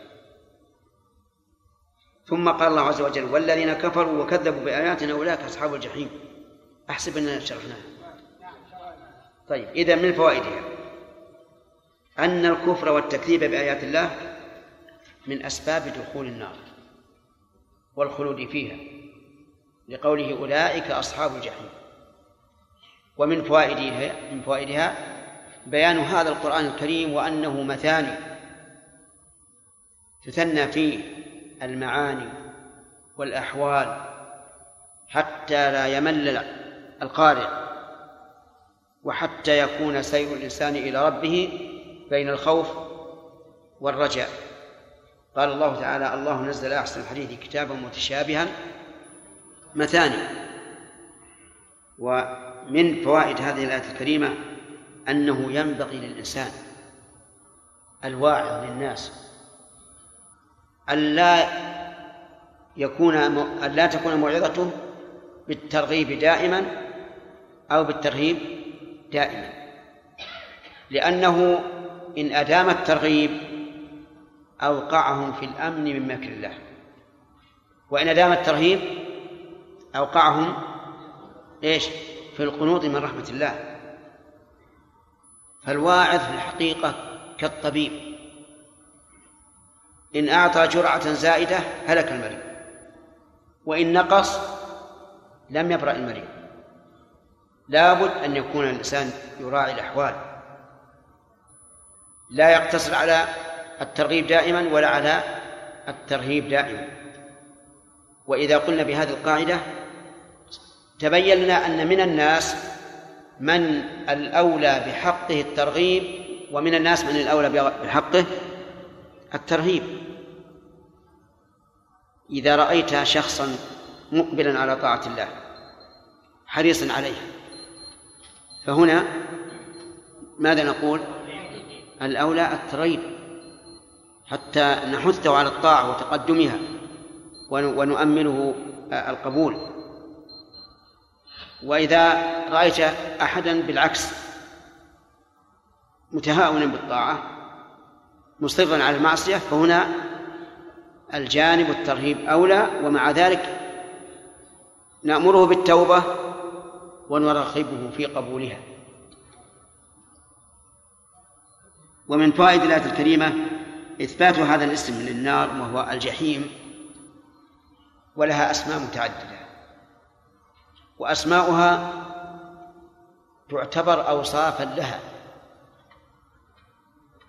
ثم قال الله عز وجل والذين كفروا وكذبوا بآياتنا أولئك أصحاب الجحيم. أحسب أننا شرحناها. طيب إذا من فوائدها أن الكفر والتكذيب بآيات الله من أسباب دخول النار والخلود فيها. لقوله أولئك أصحاب الجحيم. ومن فوائدها من فوائدها بيان هذا القرآن الكريم وأنه مثاني تثنى فيه المعاني والأحوال حتى لا يمل القارئ وحتى يكون سير الإنسان إلى ربه بين الخوف والرجاء. قال الله تعالى الله نزل أحسن الحديث كتابا متشابها مثاني. ومن فوائد هذه الآية الكريمة أنه ينبغي للإنسان الواعظ للناس ألا يكون ألا تكون موعظته بالترغيب دائما أو بالترهيب دائما. لأنه إن أدام الترغيب أوقعهم في الأمن من مكر الله. وإن أدام الترهيب أوقعهم إيش؟ في القنوط من رحمة الله. فالواعظ في الحقيقة كالطبيب. إن أعطى جرعة زائدة هلك المريض. وإن نقص لم يبرأ المريض. لابد أن يكون الإنسان يراعي الأحوال. لا يقتصر على الترغيب دائما ولا على الترهيب دائما. وإذا قلنا بهذه القاعدة تبين لنا أن من الناس من الأولى بحقه الترغيب ومن الناس من الأولى بحقه الترهيب. إذا رأيت شخصا مقبلا على طاعة الله حريصا عليه فهنا ماذا نقول؟ الأولى الترغيب حتى نحثه على الطاعة وتقدمها ونؤمله القبول. وإذا رأيت أحدا بالعكس متهاونا بالطاعة مصرا على المعصية فهنا الجانب الترهيب أولى ومع ذلك نأمره بالتوبة ونرغبه في قبولها. ومن فوائد الآية الكريمة إثبات هذا الاسم للنار وهو الجحيم ولها أسماء متعددة. وأسماؤها تعتبر أوصافا لها.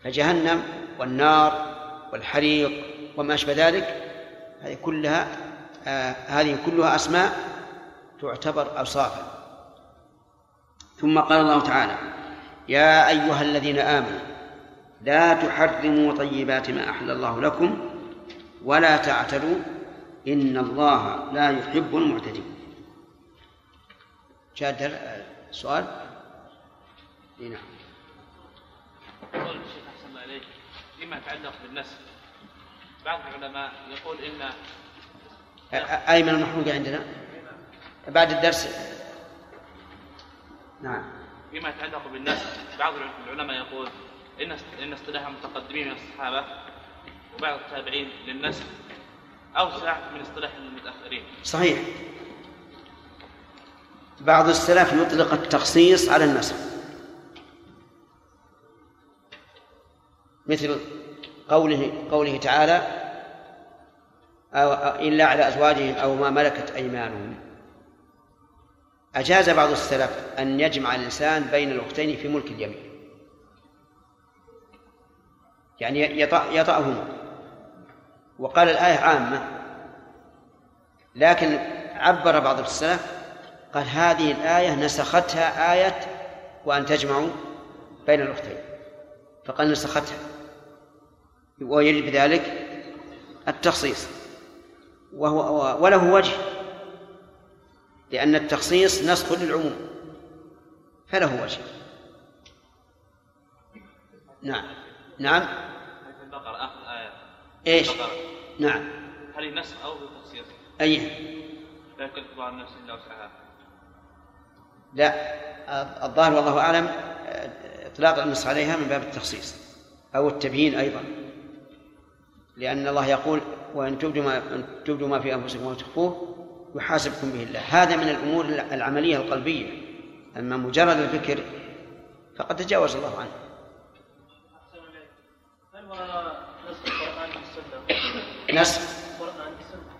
فجهنم والنار والحريق وما أشبه ذلك هذه كلها آه هذه كلها أسماء تعتبر أوصافا. ثم قال الله تعالى يا أيها الذين آمنوا لا تحرموا طيبات ما أحل الله لكم ولا تعتدوا إن الله لا يحب المعتدين. جاد سؤال؟ إي نعم. يقول الشيخ أحسن الله إليك فيما يتعلق بالنسب بعض العلماء يقول إن أيمن المحمود عندنا؟ بعد الدرس. نعم. فيما يتعلق بالنسب بعض العلماء يقول إن إن اصطلاح المتقدمين من الصحابة وبعض التابعين للنسب أوسع من اصطلاح المتأخرين. صحيح. بعض السلف يطلق التخصيص على النسب. مثل قوله قوله تعالى أو إلا على أزواجهم أو ما ملكت أيمانهم. أجاز بعض السلف أن يجمع الإنسان بين الأختين في ملك اليمين. يعني يطأ يطأهما وقال الآية عامة. لكن عبر بعض السلف قال هذه الآية نسختها آية وأن تجمعوا بين الأختين. فقال نسختها. ويريد بذلك التخصيص. وهو وله وجه. لأن التخصيص نسخ للعموم. فله وجه. نعم. نعم. في البقرة آخر آية. إيش؟ البقرة. نعم. هل هي نسخ أو تخصيص؟ أي. لا يكلف الله النفس إلا وسعها. لا الظاهر والله أعلم إطلاق النص عليها من باب التخصيص أو التبيين أيضا. لأن الله يقول وإن تبدوا ما إن تبدوا ما في أنفسكم وتخفوه يحاسبكم به الله. هذا من الأمور العملية القلبية. أما مجرد الفكر فقد تجاوز الله عنه. نسخ القرآن بالسنة؟ نسخ القرآن بالسنة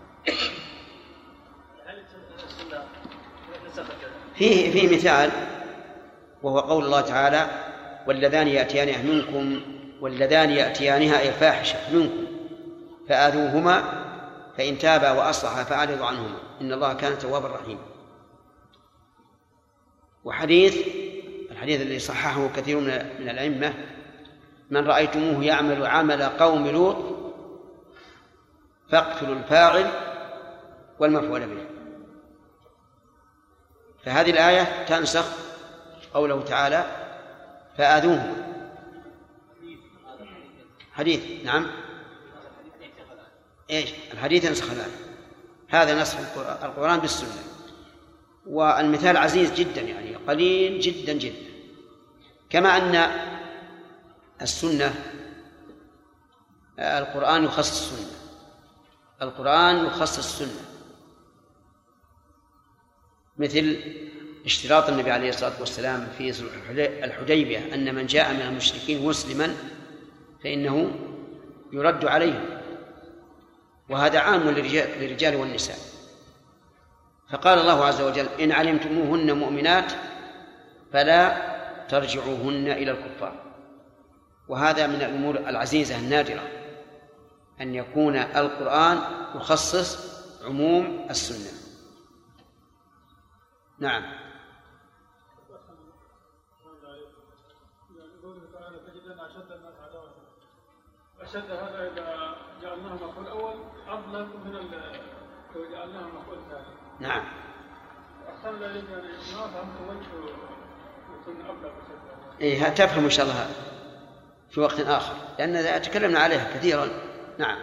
هل السنة نسخت فيه فيه مثال وهو قول الله تعالى واللذان يأتيانها منكم واللذان يأتيانها أي الفاحشة منكم فآذوهما فإن تابا وأصلحا فأعرضوا عنهما. إن الله كان توابا رحيما. وحديث الحديث الذي صححه كثير من من الأئمة من رأيتموه يعمل عمل قوم لوط فاقتلوا الفاعل والمفعول به. فهذه الآية تنسخ قوله تعالى فآذوه حديث نعم. إيش؟ الحديث ينسخ الآية هذا نسخ القرآن بالسنة. والمثال عزيز جدا يعني قليل جدا جدا. كما أن السنة القرآن يخصص السنة. القرآن يخصص السنة. مثل اشتراط النبي عليه الصلاة والسلام في صلح الحديبية أن من جاء من المشركين مسلما فإنه يرد عليه وهذا عام للرجال, والنساء. فقال الله عز وجل إن علمتموهن مؤمنات فلا ترجعوهن إلى الكفار. وهذا من الأمور العزيزة النادرة أن يكون القرآن يخصص عموم السنة. نعم. أشد هذا إذا جعلناه مفعول أول أظلم من لو جعلناه مفعول ثاني. نعم. أحسن إليك يعني ما فهمت وجه يكون أبلغ إيه تفهم إن شاء الله في وقت آخر لأن تكلمنا عليها كثيرا. نعم.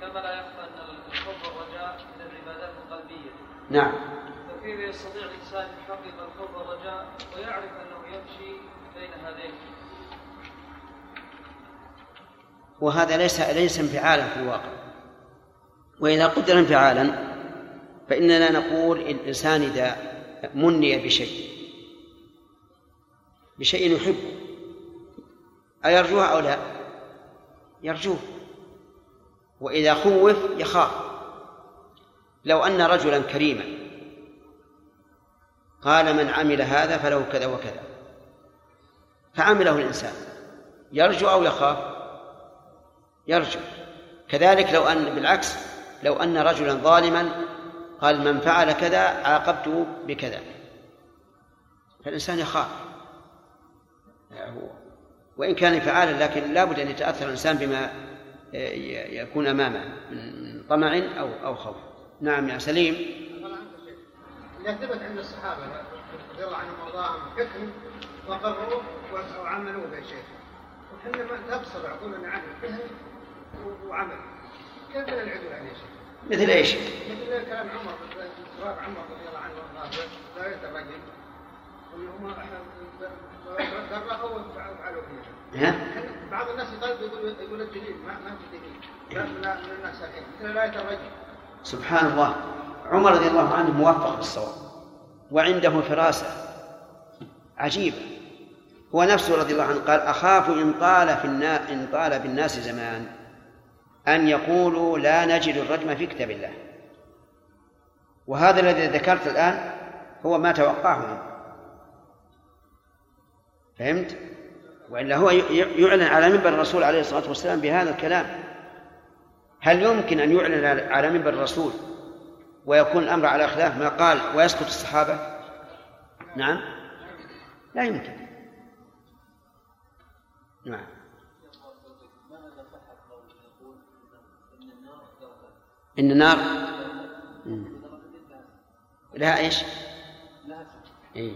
كما لا يخفى أن الخوف والرجاء من العبادات القلبية نعم. فكيف يستطيع الإنسان أن يحقق الخوف والرجاء ويعرف أنه يمشي بين هذين؟ وهذا ليس ليس انفعالا في الواقع. وإذا قدر انفعالا فإننا نقول الإنسان إذا مني بشيء بشيء يحبه أيرجوه أو لا؟ يرجوه. وإذا خوف يخاف. لو أن رجلا كريما. قال من عمل هذا فله كذا وكذا. فعمله الإنسان. يرجو أو يخاف؟ يرجو. كذلك لو أن بالعكس لو أن رجلا ظالما قال من فعل كذا عاقبته بكذا. فالإنسان يخاف. وإن كان فعالا لكن لا بد أن يتأثر الإنسان بما يكون أمامه من طمع أو أو خوف. نعم يا سليم. إذا ثبت عند الصحابة رضي الله عنهم وأرضاهم حكم وقروه وعملوه به شيء وحنا ما تبصر عقولنا عنه فهم وعمل. كيف نعدل عليه شيء؟ مثل إيش؟ مثل كلام عمر سؤال عمر رضي الله عنه وأرضاه لا يترجم انهم درخوا وفعلوا فيه. بعض الناس يطالب يقول يقول الدليل ما ما في دليل. لا من الناس مثل لا يترجم سبحان الله. عمر رضي الله عنه موفق بالصواب. وعنده فراسة. عجيبة هو نفسه رضي الله عنه قال أخاف إن طال في النا... إن طال بالناس زمان. أن يقولوا لا نجد الرجم في كتاب الله. وهذا الذي ذكرت الآن هو ما توقعه. فهمت؟ وإلا هو يعلن على منبر الرسول عليه الصلاة والسلام بهذا الكلام. هل يمكن أن يعلن على منبر الرسول ويكون الأمر على خلاف ما قال ويسكت الصحابة؟ نعم. لا يمكن. نعم. إن النار لها إيش؟ إيه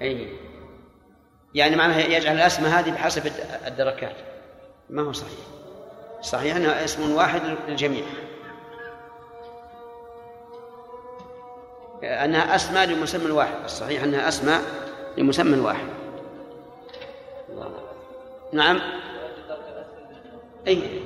إيه يعني معناها يجعل الأسماء هذه بحسب الدركات. ما هو صحيح؟ صحيح أنها اسم واحد للجميع. أنها أسماء لمسمى واحد الصحيح أنها أسماء لمسمى واحد. نعم. أي